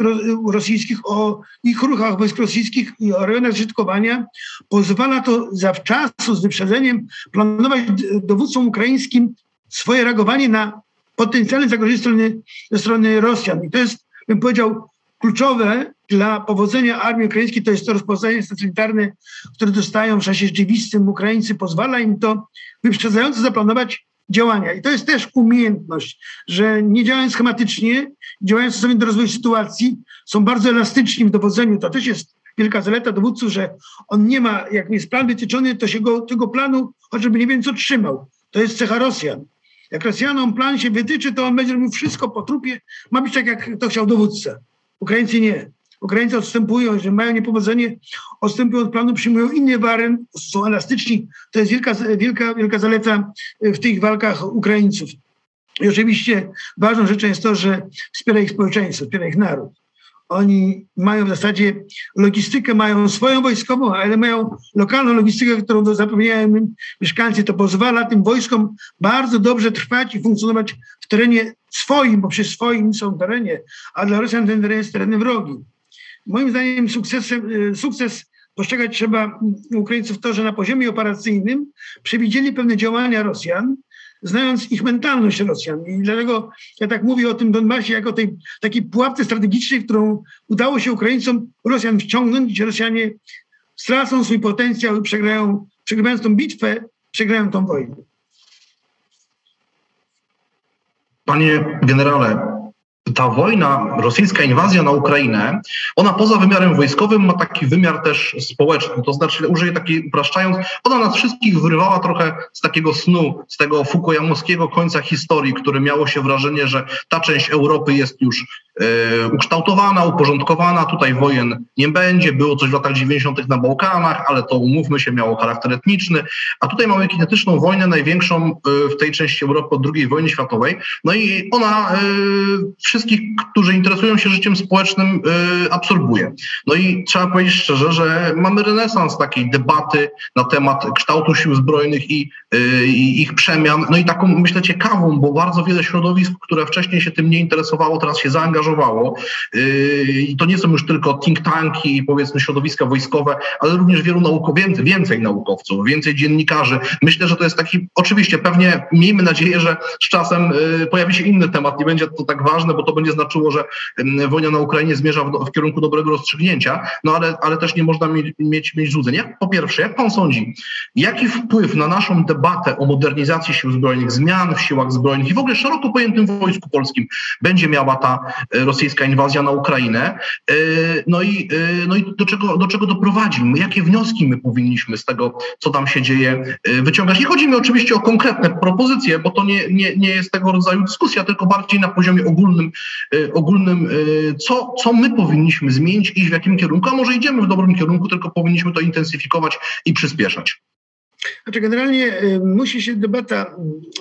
S2: rosyjskich, o ich ruchach wojsk rosyjskich i o rejonach zżytkowania, pozwala to zawczasu, z wyprzedzeniem, planować dowódcom ukraińskim swoje reagowanie na potencjalne zagrożenie strony, ze strony Rosjan. I to jest, bym powiedział, kluczowe dla powodzenia armii ukraińskiej, to jest to rozpoznanie satelitarne, które dostają w czasie rzeczywistym Ukraińcy, pozwala im to wyprzedzająco zaplanować działania. I to jest też umiejętność, że nie działając schematycznie, działając stosownie do rozwoju sytuacji, są bardzo elastyczni w dowodzeniu. To też jest wielka zaleta dowódców, że on nie ma, jak jest plan wytyczony, to się go, tego planu choćby nie wiem co trzymał. To jest cecha Rosjan. Jak Rosjanom plan się wytyczy, to on będzie robił wszystko po trupie. Ma być tak, jak to chciał dowódca. Ukraińcy nie. Ukraińcy odstępują, że mają niepowodzenie, odstępują od planu, przyjmują inny wariant, są elastyczni. To jest wielka, wielka, wielka zaleta w tych walkach Ukraińców. I oczywiście ważną rzeczą jest to, że wspiera ich społeczeństwo, wspiera ich naród. Oni mają w zasadzie logistykę, mają swoją wojskową, ale mają lokalną logistykę, którą zapewniają im mieszkańcy. To pozwala tym wojskom bardzo dobrze trwać i funkcjonować w terenie swoim, bo przy swoim są terenie, a dla Rosjan ten teren jest terenem wrogi. Moim zdaniem sukcesem, y, sukces postrzegać trzeba Ukraińców to, że na poziomie operacyjnym przewidzieli pewne działania Rosjan, znając ich mentalność Rosjan. I dlatego ja tak mówię o tym Donbasie jako tej takiej pułapce strategicznej, którą udało się Ukraińcom Rosjan wciągnąć, gdzie Rosjanie stracą swój potencjał i przegrają, przegrywając tą bitwę, przegrają tą wojnę.
S1: Panie generale, ta wojna, rosyjska inwazja na Ukrainę, ona poza wymiarem wojskowym ma taki wymiar też społeczny. To znaczy, użyję takiej upraszczając, ona nas wszystkich wyrywała trochę z takiego snu, z tego fukuyamowskiego końca historii, który miało się wrażenie, że ta część Europy jest już e, ukształtowana, uporządkowana, tutaj wojen nie będzie, było coś w latach 90. na Bałkanach, ale to umówmy się, miało charakter etniczny, a tutaj mamy kinetyczną wojnę, największą e, w tej części Europy od II wojny światowej, no i ona e, wszystkich, którzy interesują się życiem społecznym, absorbuje. No i trzeba powiedzieć szczerze, że mamy renesans takiej debaty na temat kształtu sił zbrojnych i, i ich przemian. No i taką, myślę, ciekawą, bo bardzo wiele środowisk, które wcześniej się tym nie interesowało, teraz się zaangażowało. I to nie są już tylko think tanki i powiedzmy środowiska wojskowe, ale również wielu naukowców, więcej naukowców, więcej dziennikarzy. Myślę, że to jest taki, oczywiście pewnie miejmy nadzieję, że z czasem y, pojawi się inny temat, nie będzie to tak ważne, bo to będzie znaczyło, że wojna na Ukrainie zmierza w, w kierunku dobrego rozstrzygnięcia, no ale, ale też nie można mieć, mieć, mieć złudzeń. Jak, po pierwsze, jak pan sądzi, jaki wpływ na naszą debatę o modernizacji sił zbrojnych, zmian w siłach zbrojnych i w ogóle szeroko pojętym wojsku polskim będzie miała ta y, rosyjska inwazja na Ukrainę? Y, no i, no i do, czego, do czego doprowadzi? Jakie wnioski my powinniśmy z tego, co tam się dzieje, wyciągać? Nie chodzi mi oczywiście o konkretne propozycje, bo to nie, nie, nie jest tego rodzaju dyskusja, tylko bardziej na poziomie ogólnym, y, ogólnym y, co, co my powinniśmy zmienić, i w jakim kierunku, a może idziemy w dobrym kierunku, tylko powinniśmy to intensyfikować i przyspieszać.
S2: Znaczy generalnie y, musi się debata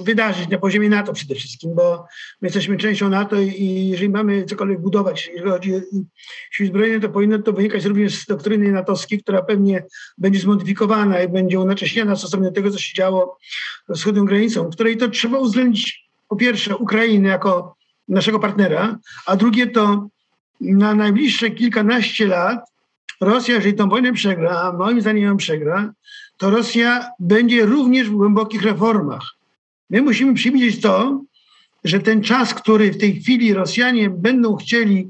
S2: wydarzyć na poziomie NATO przede wszystkim, bo my jesteśmy częścią NATO i jeżeli mamy cokolwiek budować, jeżeli chodzi o siły zbrojne, to powinno to wynikać również z doktryny natowskiej, która pewnie będzie zmodyfikowana i będzie unacześniana stosownie do tego, co się działo wschodnią granicą, w której to trzeba uwzględnić po pierwsze Ukrainę jako naszego partnera, a drugie to na najbliższe kilkanaście lat Rosja, jeżeli tą wojnę przegra, a moim zdaniem ją przegra, to Rosja będzie również w głębokich reformach. My musimy przewidzieć to, że ten czas, który w tej chwili Rosjanie będą chcieli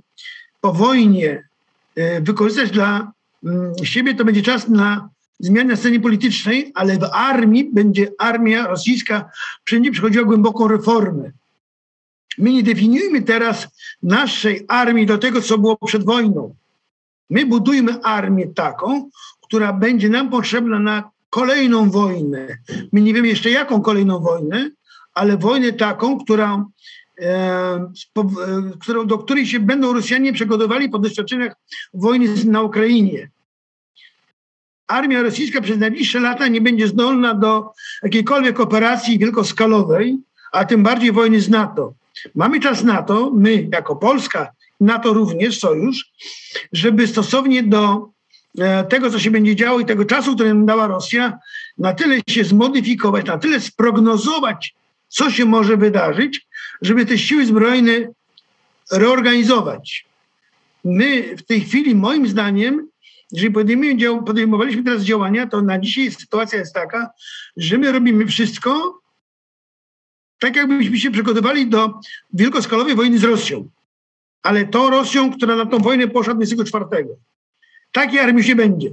S2: po wojnie e, wykorzystać dla mm, siebie, to będzie czas na zmiany na scenie politycznej, ale w armii będzie armia rosyjska wszędzie przechodziła głęboką reformę. My nie definiujmy teraz naszej armii do tego, co było przed wojną. My budujmy armię taką, która będzie nam potrzebna na kolejną wojnę. My nie wiemy jeszcze jaką kolejną wojnę, ale wojnę taką, która, e, e do której się będą Rosjanie przygotowali po doświadczeniach wojny na Ukrainie. Armia rosyjska przez najbliższe lata nie będzie zdolna do jakiejkolwiek operacji wielkoskalowej, a tym bardziej wojny z NATO. Mamy czas na to, my jako Polska, NATO również, sojusz, żeby stosownie do E, tego, co się będzie działo i tego czasu, który nam dała Rosja, na tyle się zmodyfikować, na tyle sprognozować, co się może wydarzyć, żeby te siły zbrojne reorganizować. My w tej chwili, moim zdaniem, jeżeli podejmowaliśmy teraz działania, to na dzisiaj sytuacja jest taka, że my robimy wszystko tak, jakbyśmy się przygotowali do wielkoskalowej wojny z Rosją. Ale to Rosją, która na tą wojnę poszła 24. Takiej armii się będzie.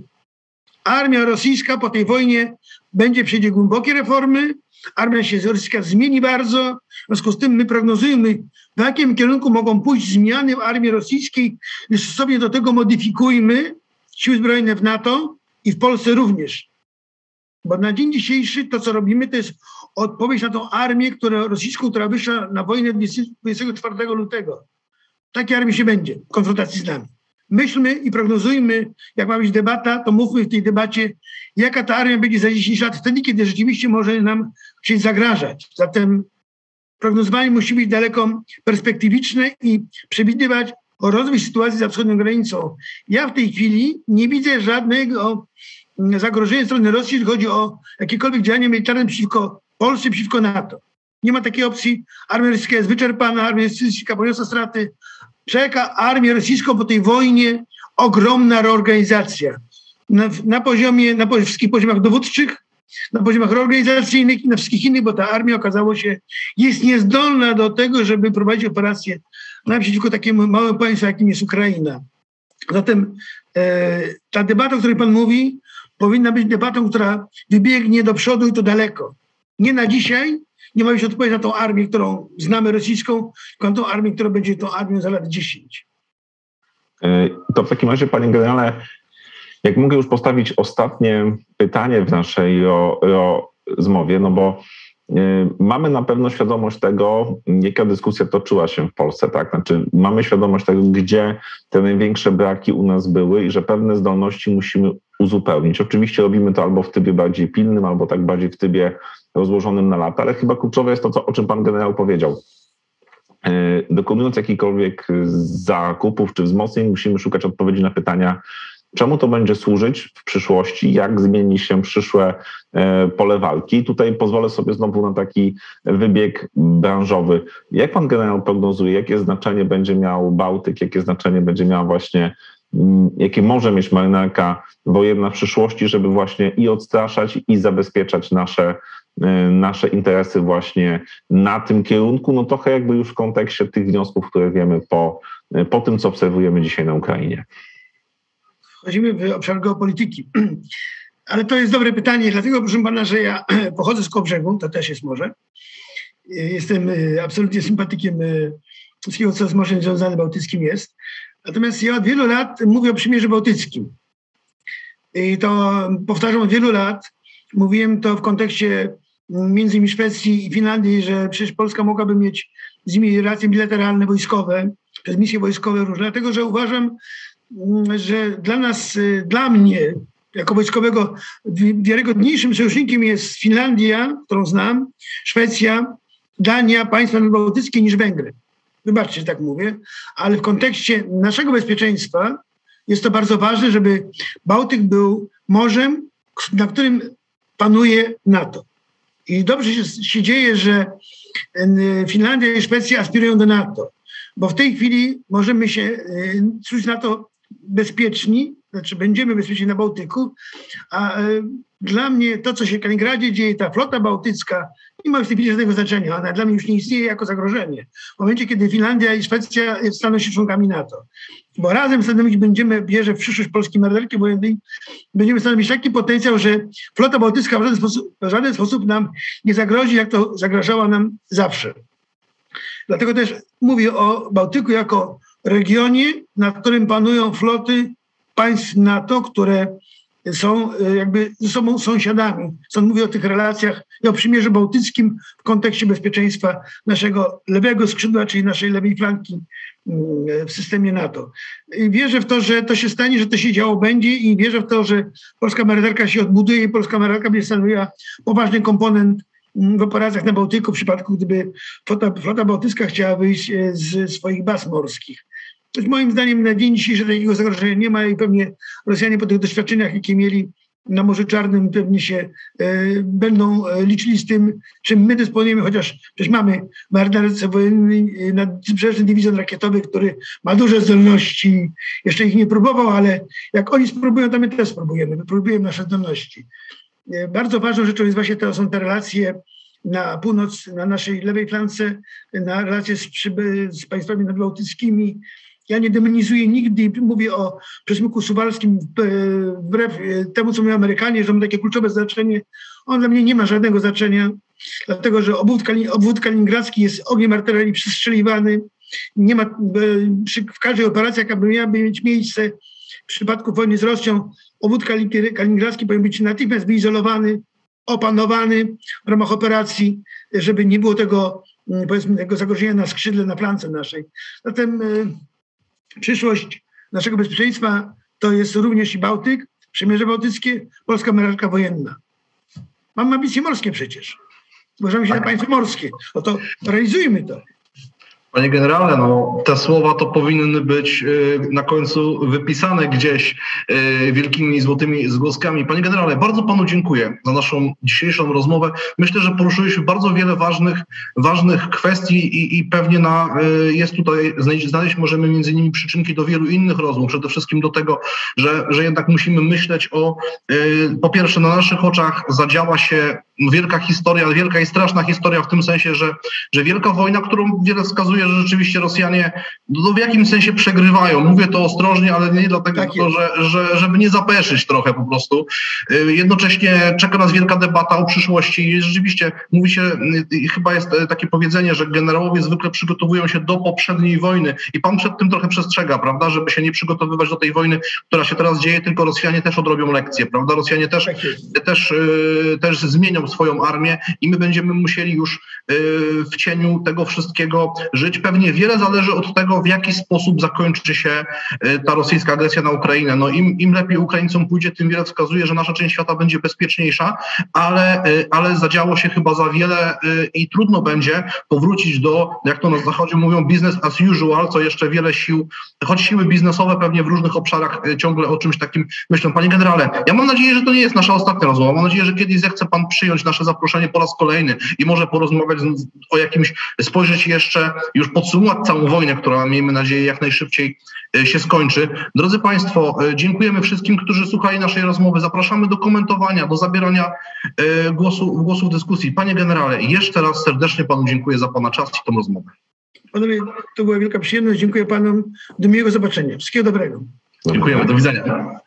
S2: Armia rosyjska po tej wojnie będzie przejdzie głębokie reformy, armia się rosyjska zmieni bardzo, w związku z tym my prognozujemy, w jakim kierunku mogą pójść zmiany w armii rosyjskiej i sobie do tego modyfikujmy siły zbrojne w NATO i w Polsce również. Bo na dzień dzisiejszy to, co robimy, to jest odpowiedź na tą armię która, rosyjską, która wyszła na wojnę 24 lutego. Takiej armii się będzie w konfrontacji z nami myślmy i prognozujmy, jak ma być debata, to mówmy w tej debacie, jaka ta armia będzie za 10 lat, wtedy, kiedy rzeczywiście może nam się zagrażać. Zatem prognozowanie musi być daleko perspektywiczne i przewidywać rozwój sytuacji za wschodnią granicą. Ja w tej chwili nie widzę żadnego zagrożenia strony Rosji, jeśli chodzi o jakiekolwiek działania militarne przeciwko Polsce, przeciwko NATO. Nie ma takiej opcji. Armia rosyjska jest wyczerpana, armia rosyjska poniosła straty, czeka armię rosyjską po tej wojnie ogromna reorganizacja. Na, na poziomie, na wszystkich poziomach dowódczych, na poziomach reorganizacyjnych i na wszystkich innych, bo ta armia okazało się jest niezdolna do tego, żeby prowadzić operacje naprzeciwko takiemu małemu państwu, jakim jest Ukraina. Zatem e, ta debata, o której Pan mówi, powinna być debatą, która wybiegnie do przodu i to daleko. Nie na dzisiaj, nie ma już odpowiedzi na tą armię, którą znamy rosyjską, tylko na tą armię, która będzie tą armią za lat 10.
S3: E, to w takim razie, panie generale, jak mogę już postawić ostatnie pytanie w naszej rozmowie, no bo e, mamy na pewno świadomość tego, jaka dyskusja toczyła się w Polsce, tak? Znaczy, mamy świadomość tego, gdzie te największe braki u nas były i że pewne zdolności musimy uzupełnić. Oczywiście robimy to albo w trybie bardziej pilnym, albo tak bardziej w trybie rozłożonym na lata, ale chyba kluczowe jest to, co, o czym pan generał powiedział. dokonując jakichkolwiek zakupów czy wzmocnień, musimy szukać odpowiedzi na pytania, czemu to będzie służyć w przyszłości, jak zmieni się przyszłe e, pole walki. Tutaj pozwolę sobie znowu na taki wybieg branżowy. Jak pan generał prognozuje, jakie znaczenie będzie miał Bałtyk, jakie znaczenie będzie miała właśnie mm, jakie może mieć marynarka wojenna w przyszłości, żeby właśnie i odstraszać, i zabezpieczać nasze, e, nasze interesy właśnie na tym kierunku, no trochę jakby już w kontekście tych wniosków, które wiemy po, e, po tym, co obserwujemy dzisiaj na Ukrainie
S2: wchodzimy w obszar geopolityki. Ale to jest dobre pytanie, dlatego proszę pana, że ja pochodzę z Kołbrzegu, to też jest morze. Jestem y, absolutnie sympatykiem y, wszystkiego, co z Morzem związane bałtyckim jest. Natomiast ja od wielu lat mówię o przymierzu bałtyckim. I to powtarzam od wielu lat. Mówiłem to w kontekście między innymi Szwecji i Finlandii, że przecież Polska mogłaby mieć z nimi relacje bilateralne, wojskowe, przez misje wojskowe różne, dlatego że uważam, że dla nas, y, dla mnie, jako wojskowego, wiarygodniejszym sojusznikiem jest Finlandia, którą znam, Szwecja, Dania, państwa nadbałtyckie niż Węgry. Wybaczcie, że tak mówię, ale w kontekście naszego bezpieczeństwa jest to bardzo ważne, żeby Bałtyk był morzem, na którym panuje NATO. I dobrze się, się dzieje, że Finlandia i Szwecja aspirują do NATO, bo w tej chwili możemy się czuć na to bezpieczni, znaczy będziemy bezpieczni na Bałtyku, a e, dla mnie to, co się w Kaliningradzie dzieje, ta flota bałtycka, nie ma w tej chwili żadnego znaczenia. Ona dla mnie już nie istnieje jako zagrożenie. W momencie, kiedy Finlandia i Szwecja staną się członkami NATO. Bo razem stanowić będziemy, bierze w przyszłość polskiej marynarki wojennej, będziemy stanowić taki potencjał, że flota bałtycka w żaden, sposób, w żaden sposób nam nie zagrozi, jak to zagrażała nam zawsze. Dlatego też mówię o Bałtyku jako regionie, na którym panują floty państw NATO, które są e, jakby ze sobą sąsiadami. Stąd mówię o tych relacjach i o przymierzu bałtyckim w kontekście bezpieczeństwa naszego lewego skrzydła, czyli naszej lewej flanki w systemie NATO. Wierzę w to, że to się stanie, że to się działo będzie i wierzę w to, że polska marynarka się odbuduje i polska marynarka będzie stanowiła poważny komponent w operacjach na Bałtyku w przypadku, gdyby flota, flota bałtycka chciała wyjść e, z swoich baz morskich. Moim zdaniem na dzień dzisiejszy takiego zagrożenia nie ma i pewnie Rosjanie po tych doświadczeniach, jakie mieli na Morzu Czarnym, pewnie się e, będą e, liczyli z tym, czym my dysponujemy, chociaż przecież mamy marynarce wojennej e, nadbrzeżny dywizjon rakietowy, który ma duże zdolności. Jeszcze ich nie próbował, ale jak oni spróbują, to my też spróbujemy. My próbujemy nasze zdolności. E, bardzo ważną rzeczą jest właśnie to są te relacje na północ, na naszej lewej flance, na relacje z, z państwami nadbałtyckimi, ja nie demonizuję nigdy, mówię o przesmyku suwalskim wbrew e, temu, co mówią Amerykanie, że ma takie kluczowe znaczenie. On dla mnie nie ma żadnego znaczenia, dlatego że obwód, obwód kaliningradzki jest ogniem artylerii przestrzeliwany. Nie ma, e, w każdej operacji, jaka by miała mieć miejsce w przypadku wojny z Rosją, obwód kaliningradzki powinien być natychmiast wyizolowany, opanowany w ramach operacji, żeby nie było tego, mm, powiedzmy, tego zagrożenia na skrzydle, na flance naszej. Zatem e, Przyszłość naszego bezpieczeństwa to jest również i Bałtyk, Przymierze Bałtyckie, polska marynarka wojenna. Mam ambicje morskie przecież. Możemy się na państwo morskie. No to realizujmy to.
S1: Panie generale, no, te słowa to powinny być y, na końcu wypisane gdzieś y, wielkimi złotymi zgłoskami. Panie generale, bardzo panu dziękuję za naszą dzisiejszą rozmowę. Myślę, że poruszyliśmy bardzo wiele ważnych, ważnych kwestii i, i pewnie na, y, jest tutaj, znaleźć, możemy między innymi przyczynki do wielu innych rozmów. Przede wszystkim do tego, że, że jednak musimy myśleć o, po pierwsze na naszych oczach zadziała się wielka historia, wielka i straszna historia w tym sensie, że, że wielka wojna, którą wiele wskazuje, że rzeczywiście Rosjanie no, w jakimś sensie przegrywają. Mówię to ostrożnie, ale nie dlatego, tak że, że, żeby nie zapeszyć trochę po prostu. Y, jednocześnie czeka nas wielka debata o przyszłości i rzeczywiście mówi się, y, chyba jest e, takie powiedzenie, że generałowie zwykle przygotowują się do poprzedniej wojny i pan przed tym trochę przestrzega, prawda, żeby się nie przygotowywać do tej wojny, która się teraz dzieje, tylko Rosjanie też odrobią lekcje, prawda? Rosjanie też, tak też, y, też zmienią swoją armię i my będziemy musieli już w cieniu tego wszystkiego żyć. Pewnie wiele zależy od tego, w jaki sposób zakończy się ta rosyjska agresja na Ukrainę. No im, im lepiej Ukraińcom pójdzie, tym wiele wskazuje, że nasza część świata będzie bezpieczniejsza, ale, ale zadziało się chyba za wiele i trudno będzie powrócić do, jak to na zachodzie mówią, business as usual, co jeszcze wiele sił, choć siły biznesowe pewnie w różnych obszarach ciągle o czymś takim myślą. Panie generale, ja mam nadzieję, że to nie jest nasza ostatnia rozmowa. Mam nadzieję, że kiedyś zechce pan przyjąć nasze zaproszenie po raz kolejny i może porozmawiać o jakimś, spojrzeć jeszcze, już podsumować całą wojnę, która miejmy nadzieję jak najszybciej e, się skończy. Drodzy Państwo, e, dziękujemy wszystkim, którzy słuchali naszej rozmowy. Zapraszamy do komentowania, do zabierania e, głosu, głosu w dyskusji. Panie generale, jeszcze raz serdecznie panu dziękuję za pana czas i tę rozmowę.
S2: Panowie, to była wielka przyjemność. Dziękuję panom. Do miłego zobaczenia. Wszystkiego dobrego.
S1: Dziękujemy. Do widzenia.